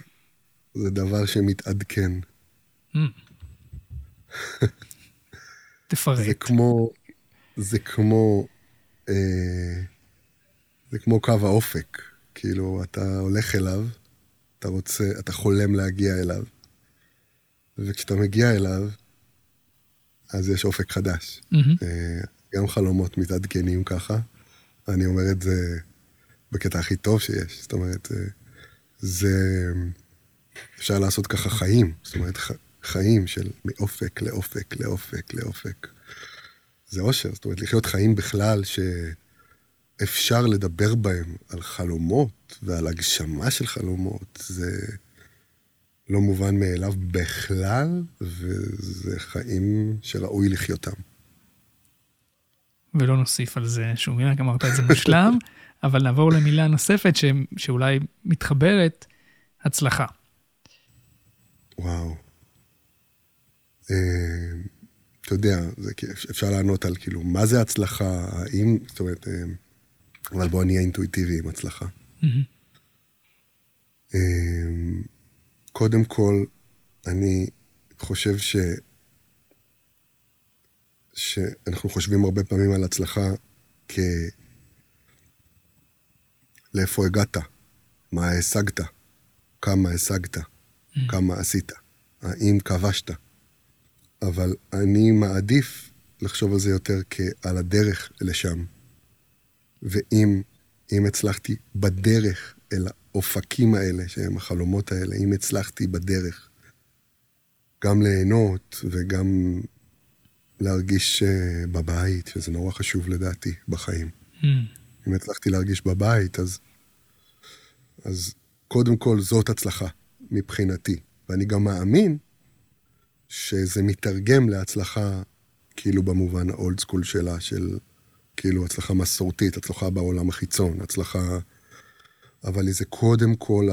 זה דבר שמתעדכן. Mm. תפרט. זה כמו, זה כמו, אה, זה כמו קו האופק. כאילו, אתה הולך אליו, אתה רוצה, אתה חולם להגיע אליו, וכשאתה מגיע אליו, אז יש אופק חדש. Mm-hmm. גם חלומות מתעדכנים ככה. אני אומר את זה בקטע הכי טוב שיש. זאת אומרת, אה, זה... אפשר לעשות ככה חיים. זאת אומרת, חיים של מאופק לאופק, לאופק, לאופק. זה אושר. זאת אומרת, לחיות חיים בכלל ש... אפשר לדבר בהם על חלומות ועל הגשמה של חלומות, זה לא מובן מאליו בכלל, וזה חיים שראוי לחיותם. ולא נוסיף על זה שום מילה, אמרת את זה מושלם, אבל נעבור למילה נוספת ש... שאולי מתחברת, הצלחה. וואו. אה, אתה יודע, זה, אפשר לענות על כאילו, מה זה הצלחה, האם, זאת אומרת, אה, אבל בוא נהיה אינטואיטיבי עם הצלחה. אמ, קודם כל, אני חושב ש... שאנחנו חושבים הרבה פעמים על הצלחה כ... לאיפה הגעת, מה השגת, כמה השגת, כמה עשית, האם כבשת. אבל אני מעדיף לחשוב על זה יותר כעל הדרך לשם. ואם אם הצלחתי בדרך אל האופקים האלה, שהם החלומות האלה, אם הצלחתי בדרך גם ליהנות וגם להרגיש uh, בבית, שזה נורא חשוב לדעתי בחיים. Mm. אם הצלחתי להרגיש בבית, אז, אז קודם כל זאת הצלחה מבחינתי. ואני גם מאמין שזה מתרגם להצלחה, כאילו במובן האולד סקול שלה, של כאילו הצלחה מסורתית, הצלחה בעולם החיצון, הצלחה... אבל זה קודם כל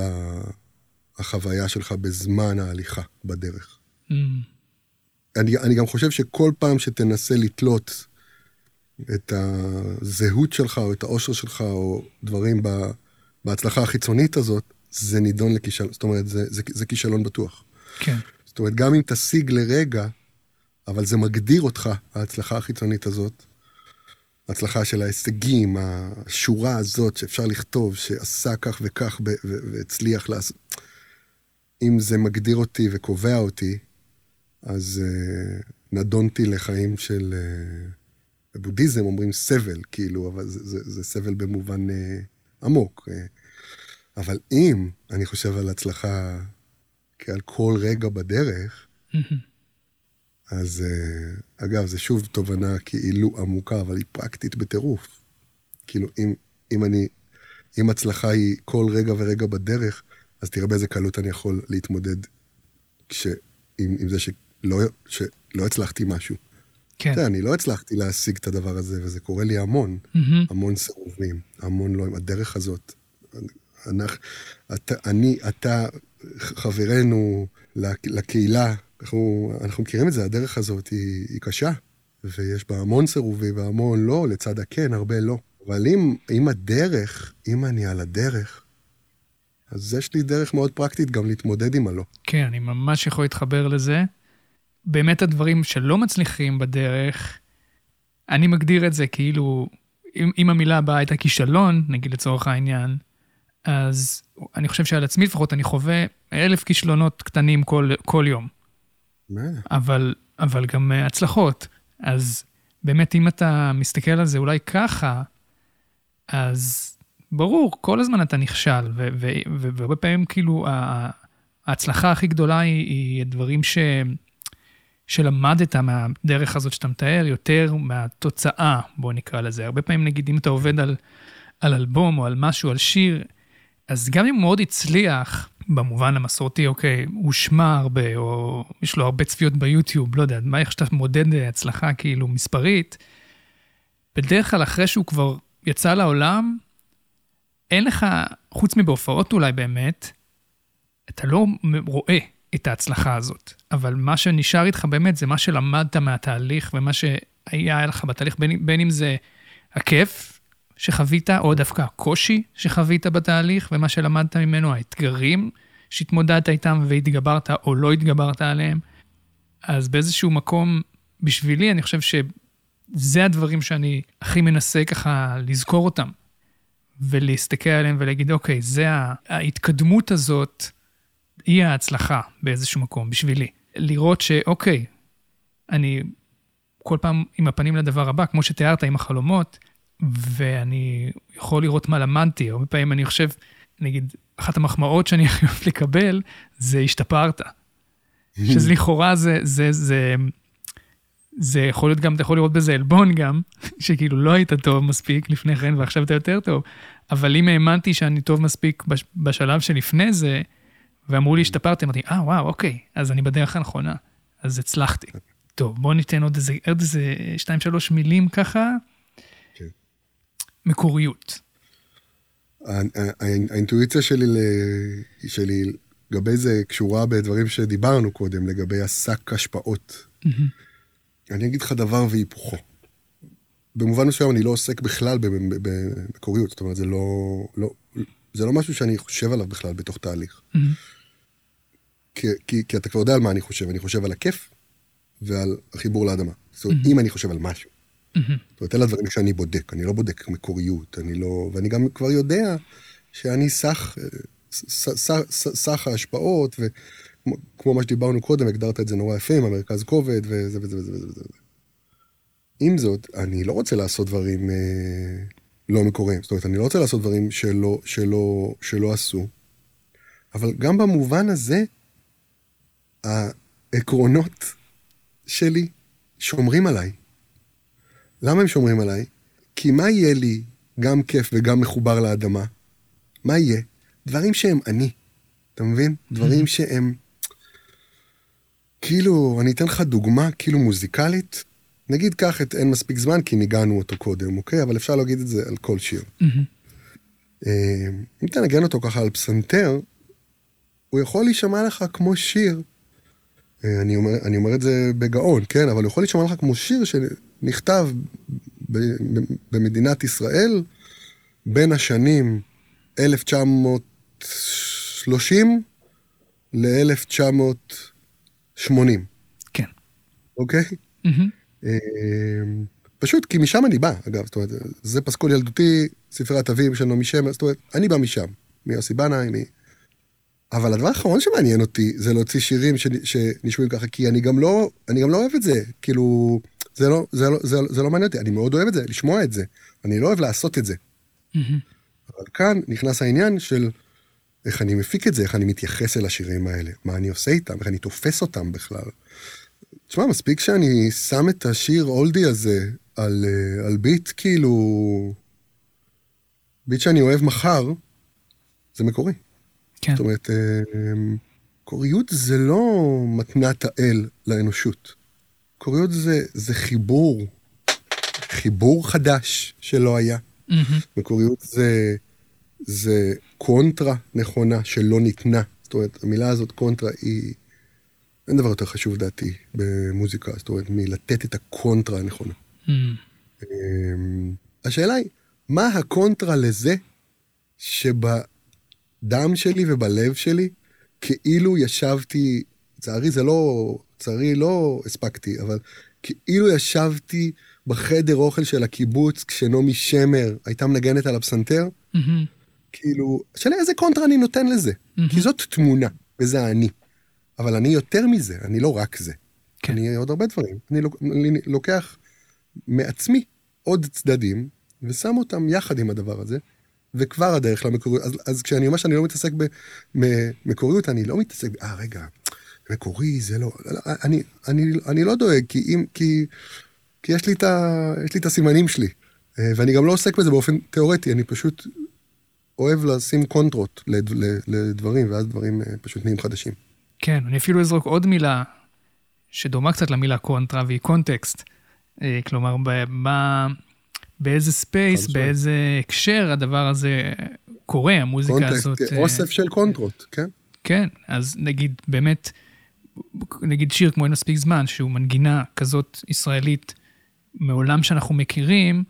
החוויה שלך בזמן ההליכה בדרך. Mm. אני, אני גם חושב שכל פעם שתנסה לתלות את הזהות שלך, או את האושר שלך, או דברים ב, בהצלחה החיצונית הזאת, זה נידון לכישלון, זאת אומרת, זה, זה, זה כישלון בטוח. כן. זאת אומרת, גם אם תשיג לרגע, אבל זה מגדיר אותך, ההצלחה החיצונית הזאת, ההצלחה של ההישגים, השורה הזאת שאפשר לכתוב, שעשה כך וכך והצליח לעשות. אם זה מגדיר אותי וקובע אותי, אז uh, נדונתי לחיים של... Uh, בבודהיזם אומרים סבל, כאילו, אבל זה, זה, זה סבל במובן uh, עמוק. Uh, אבל אם אני חושב על הצלחה כעל כל רגע בדרך. אז uh, אגב, זה שוב תובנה כאילו עמוקה, אבל היא פרקטית בטירוף. כאילו, אם, אם אני, אם הצלחה היא כל רגע ורגע בדרך, אז תראה באיזה קלות אני יכול להתמודד כש, עם, עם זה שלא, שלא הצלחתי משהו. כן. תראה, אני לא הצלחתי להשיג את הדבר הזה, וזה קורה לי המון, mm-hmm. המון סירובים, המון לא, הדרך הזאת. אנחנו, אתה, אני, אתה, חברנו לקהילה, אנחנו, אנחנו מכירים את זה, הדרך הזאת היא, היא קשה, ויש בה המון סירובים והמון לא, לצד הכן, הרבה לא. אבל אם, אם הדרך, אם אני על הדרך, אז יש לי דרך מאוד פרקטית גם להתמודד עם הלא. כן, אני ממש יכול להתחבר לזה. באמת הדברים שלא מצליחים בדרך, אני מגדיר את זה כאילו, אם, אם המילה הבאה הייתה כישלון, נגיד לצורך העניין, אז אני חושב שעל עצמי לפחות אני חווה אלף כישלונות קטנים כל, כל יום. אבל, אבל גם אה, הצלחות. אז באמת, אם אתה מסתכל על זה אולי ככה, אז ברור, כל הזמן אתה נכשל, והרבה פעמים כאילו ההצלחה הכי גדולה היא, היא דברים ש... שלמדת מהדרך הזאת שאתה מתאר, יותר מהתוצאה, בוא נקרא לזה. הרבה פעמים, נגיד, אם אתה עובד על, על אלבום או על משהו, על שיר, אז גם אם הוא מאוד הצליח, במובן המסורתי, אוקיי, הוא שמע הרבה, או יש לו הרבה צפיות ביוטיוב, לא יודע, מה, איך שאתה מודד הצלחה כאילו מספרית, בדרך כלל אחרי שהוא כבר יצא לעולם, אין לך, חוץ מבהופעות אולי באמת, אתה לא רואה את ההצלחה הזאת. אבל מה שנשאר איתך באמת זה מה שלמדת מהתהליך ומה שהיה לך בתהליך, בין, בין אם זה הכיף שחווית, או דווקא הקושי שחווית בתהליך, ומה שלמדת ממנו, האתגרים שהתמודדת איתם והתגברת או לא התגברת עליהם. אז באיזשהו מקום, בשבילי, אני חושב שזה הדברים שאני הכי מנסה ככה לזכור אותם, ולהסתכל עליהם ולהגיד, אוקיי, זה ההתקדמות הזאת, היא ההצלחה באיזשהו מקום, בשבילי. לראות שאוקיי, אני כל פעם עם הפנים לדבר הבא, כמו שתיארת עם החלומות, ואני יכול לראות מה למדתי. הרבה פעמים אני חושב, נגיד, אחת המחמאות שאני הכי אוהב לקבל, זה השתפרת. שזה לכאורה זה, זה, זה, זה יכול להיות גם, אתה יכול לראות בזה עלבון גם, שכאילו לא היית טוב מספיק לפני כן ועכשיו אתה יותר טוב. אבל אם האמנתי שאני טוב מספיק בשלב שלפני זה, ואמרו לי, השתפרתי, אמרתי, אה, וואו, אוקיי, אז אני בדרך הנכונה, אז הצלחתי. טוב, בוא ניתן עוד איזה, עוד איזה שתיים, שלוש מילים ככה. כן. מקוריות. האינטואיציה שלי, שלי לגבי זה קשורה בדברים שדיברנו קודם, לגבי השק השפעות. אני אגיד לך דבר והיפוכו. במובן מסוים אני לא עוסק בכלל במקוריות, זאת אומרת, זה לא, לא, זה לא משהו שאני חושב עליו בכלל בתוך תהליך. Mm-hmm. כי, כי, כי אתה כבר יודע על מה אני חושב, אני חושב על הכיף ועל החיבור לאדמה. זאת אומרת, mm-hmm. אם אני חושב על משהו. Mm-hmm. זאת אומרת, אלה הדברים שאני בודק, אני לא בודק מקוריות, אני לא... ואני גם כבר יודע שאני סך, סך, סך ההשפעות, וכמו מה שדיברנו קודם, הגדרת את זה נורא יפה עם המרכז כובד וזה וזה וזה וזה וזה. עם זאת, אני לא רוצה לעשות דברים אה, לא מקוריים. זאת אומרת, אני לא רוצה לעשות דברים שלא, שלא, שלא עשו, אבל גם במובן הזה, העקרונות שלי שומרים עליי. למה הם שומרים עליי? כי מה יהיה לי גם כיף וגם מחובר לאדמה? מה יהיה? דברים שהם אני, אתה מבין? דברים שהם... כאילו, אני אתן לך דוגמה כאילו מוזיקלית. נגיד קח את אין מספיק זמן, כי ניגענו אותו קודם, אוקיי? אבל אפשר להגיד את זה על כל שיר. אה, אם תנגן אותו ככה על פסנתר, הוא יכול להישמע לך כמו שיר אני אומר, אני אומר את זה בגאון, כן? אבל יכול להישמע לך כמו שיר שנכתב ב, ב, במדינת ישראל בין השנים 1930 ל-1980. כן. אוקיי? Mm-hmm. פשוט כי משם אני בא, אגב, זאת אומרת, זה פסקול ילדותי, ספריית אביב של נעמי שמר, זאת אומרת, אני בא משם, מיוסי בנאי, מ... אבל הדבר האחרון שמעניין אותי זה להוציא שירים שנשמעים ככה, כי אני גם לא, אני גם לא אוהב את זה, כאילו, זה לא, זה לא, זה, זה לא מעניין אותי, אני מאוד אוהב את זה, לשמוע את זה, אני לא אוהב לעשות את זה. אבל כאן נכנס העניין של איך אני מפיק את זה, איך אני מתייחס אל השירים האלה, מה אני עושה איתם, איך אני תופס אותם בכלל. תשמע, מספיק שאני שם את השיר אולדי הזה על, אה, על ביט, כאילו, ביט שאני אוהב מחר, זה מקורי. כן. זאת אומרת, אמ, מקוריות זה לא מתנת האל לאנושות. מקוריות זה, זה חיבור, חיבור חדש שלא היה. Mm-hmm. מקוריות זה, זה קונטרה נכונה שלא ניתנה. זאת אומרת, המילה הזאת, קונטרה, היא... אין דבר יותר חשוב, לדעתי, במוזיקה. זאת אומרת, מלתת את הקונטרה הנכונה. Mm-hmm. השאלה היא, מה הקונטרה לזה שבה... בדם שלי ובלב שלי, כאילו ישבתי, לצערי זה לא, לצערי לא הספקתי, אבל כאילו ישבתי בחדר אוכל של הקיבוץ כשנעמי שמר הייתה מנגנת על הפסנתר, mm-hmm. כאילו, השאלה איזה קונטרה אני נותן לזה, mm-hmm. כי זאת תמונה, וזה אני. אבל אני יותר מזה, אני לא רק זה. כן. אני עוד הרבה דברים. אני לוקח מעצמי עוד צדדים, ושם אותם יחד עם הדבר הזה, וכבר הדרך למקוריות. אז, אז כשאני אומר שאני לא מתעסק במקוריות, אני לא מתעסק, אה, רגע, מקורי זה לא, אני, אני, אני לא דואג, כי, אם, כי, כי יש, לי את ה, יש לי את הסימנים שלי. אה, ואני גם לא עוסק בזה באופן תיאורטי, אני פשוט אוהב לשים קונטרות לדברים, ואז דברים אה, פשוט נהיים חדשים. כן, אני אפילו אזרוק עוד מילה שדומה קצת למילה קונטרה, והיא context. אה, כלומר, מה, באיזה space, באיזה הקשר הדבר הזה קורה, המוזיקה context, הזאת. context, אוסף של קונטרות, כן. כן, אז נגיד, באמת, נגיד שיר כמו אין מספיק זמן, שהוא מנגינה כזאת ישראלית מעולם שאנחנו מכירים,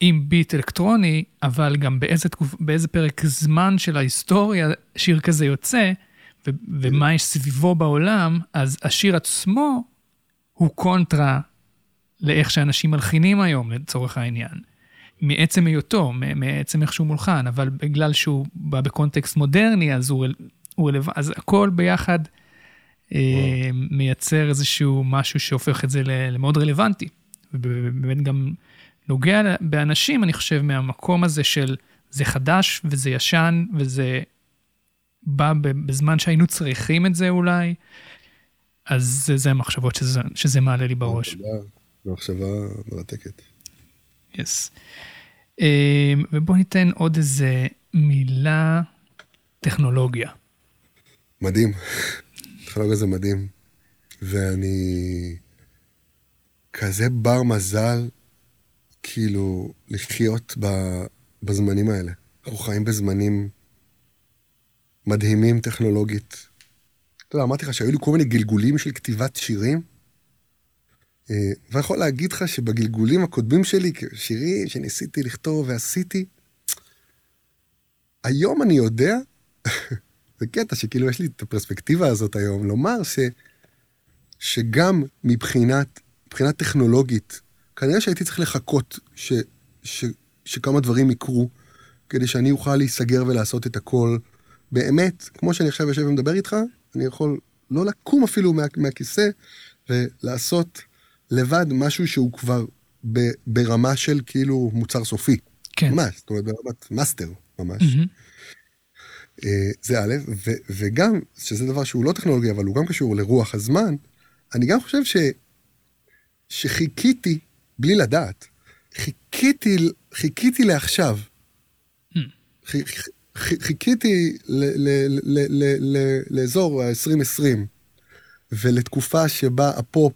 עם ביט אלקטרוני, אבל גם באיזה, תקופ, באיזה פרק זמן של ההיסטוריה שיר כזה יוצא, ו, ומה יש סביבו בעולם, אז השיר עצמו הוא קונטרה לאיך שאנשים מלחינים היום, לצורך העניין. מעצם היותו, מעצם איך שהוא מולחן, אבל בגלל שהוא בא בקונטקסט מודרני, אז הוא, הוא רלוונטי, אז הכל ביחד אה, מייצר איזשהו משהו שהופך את זה למאוד רלוונטי. ובאמת גם נוגע באנשים, אני חושב, מהמקום הזה של זה חדש וזה ישן וזה בא בזמן שהיינו צריכים את זה אולי. אז זה, זה המחשבות שזה, שזה מעלה לי בראש. מחשבה מרתקת. יס. Yes. Um, ובוא ניתן עוד איזה מילה, טכנולוגיה. מדהים. טכנולוגיה זה מדהים. ואני כזה בר מזל כאילו לחיות בזמנים האלה. אנחנו חיים בזמנים מדהימים טכנולוגית. אתה יודע, אמרתי לך שהיו לי כל מיני גלגולים של כתיבת שירים, ואני יכול להגיד לך שבגלגולים הקודמים שלי, שירים שניסיתי לכתוב ועשיתי, היום אני יודע, זה קטע שכאילו יש לי את הפרספקטיבה הזאת היום, לומר ש, שגם מבחינת, מבחינת טכנולוגית, כנראה שהייתי צריך לחכות ש, ש, שכמה דברים יקרו, כדי שאני אוכל להיסגר ולעשות את הכל. באמת, כמו שאני עכשיו יושב ומדבר איתך, אני יכול לא לקום אפילו מה, מהכיסא ולעשות לבד משהו שהוא כבר ב, ברמה של כאילו מוצר סופי. כן. ממש, זאת אומרת ברמת מאסטר, ממש. Mm-hmm. זה א', ו, וגם, שזה דבר שהוא לא טכנולוגי, אבל הוא גם קשור לרוח הזמן, אני גם חושב ש, שחיכיתי בלי לדעת. חיכיתי, חיכיתי לעכשיו. חיכיתי לאזור ה-2020, ולתקופה שבה הפופ,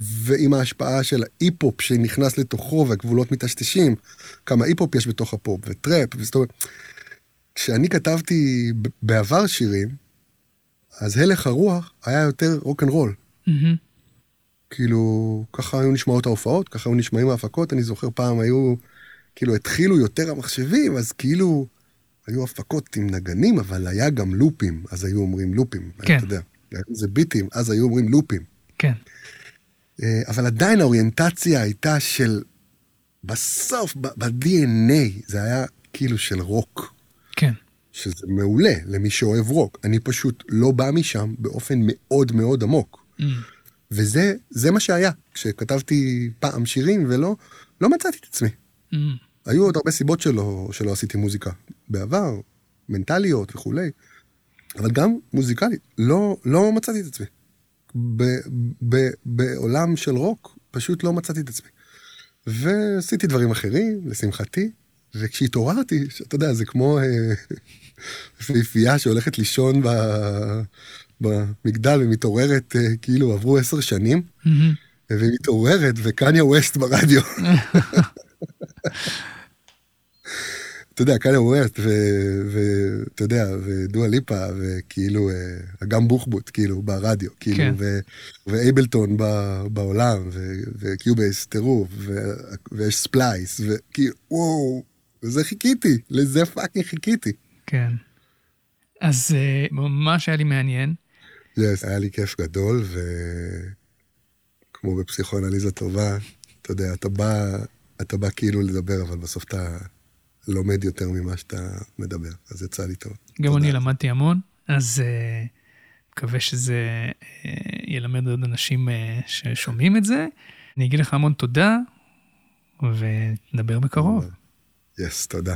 ועם ההשפעה של האי-פופ שנכנס לתוכו והגבולות מטשטשים, כמה היפ הופ יש בתוך הפופ, וטראפ, וזאת אומרת, כשאני כתבתי בעבר שירים, אז הלך הרוח היה יותר רוק אנד רול. Mm-hmm. כאילו, ככה היו נשמעות ההופעות, ככה היו נשמעים ההפקות. אני זוכר פעם היו, כאילו, התחילו יותר המחשבים, אז כאילו, היו הפקות עם נגנים, אבל היה גם לופים, אז היו אומרים לופים. כן. אתה יודע, זה ביטים, אז היו אומרים לופים. כן. אה, אבל עדיין האוריינטציה הייתה של, בסוף, ב-DNA, זה היה כאילו של רוק. כן. שזה מעולה למי שאוהב רוק. אני פשוט לא בא משם באופן מאוד מאוד עמוק. Mm. וזה זה מה שהיה. כשכתבתי פעם שירים ולא, לא מצאתי את עצמי. Mm. היו עוד הרבה סיבות שלא, שלא עשיתי מוזיקה בעבר, מנטליות וכולי, אבל גם מוזיקלית, לא, לא מצאתי את עצמי. ב, ב, בעולם של רוק, פשוט לא מצאתי את עצמי. ועשיתי דברים אחרים, לשמחתי, וכשהתעוררתי, אתה יודע, זה כמו אה, יפייה שהולכת לישון ב, במגדל ומתעוררת, אה, כאילו עברו עשר שנים, mm-hmm. ומתעוררת, וקניה ווסט ברדיו. אתה יודע, קניה ווסט, ואתה יודע, ודואה ליפה, וכאילו, אה, גם בוחבוט, כאילו, ברדיו, כאילו, כן. ו Ableton בעולם, ו Cubase טירוף, ויש Splice, וכאילו, וואו, לזה חיכיתי, לזה fucking חיכיתי. כן. אז אה, ממש היה לי מעניין. yes, היה לי כיף גדול, וכמו בפסיכואנליזה טובה, אתה יודע, אתה בא, אתה בא כאילו לדבר, אבל בסוף אתה לומד יותר ממה שאתה מדבר, אז יצא לי טוב. גם אני למדתי המון, אז uh, מקווה שזה uh, ילמד עוד אנשים uh, ששומעים את זה. אני אגיד לך המון תודה, ונדבר בקרוב. יס, yes, תודה.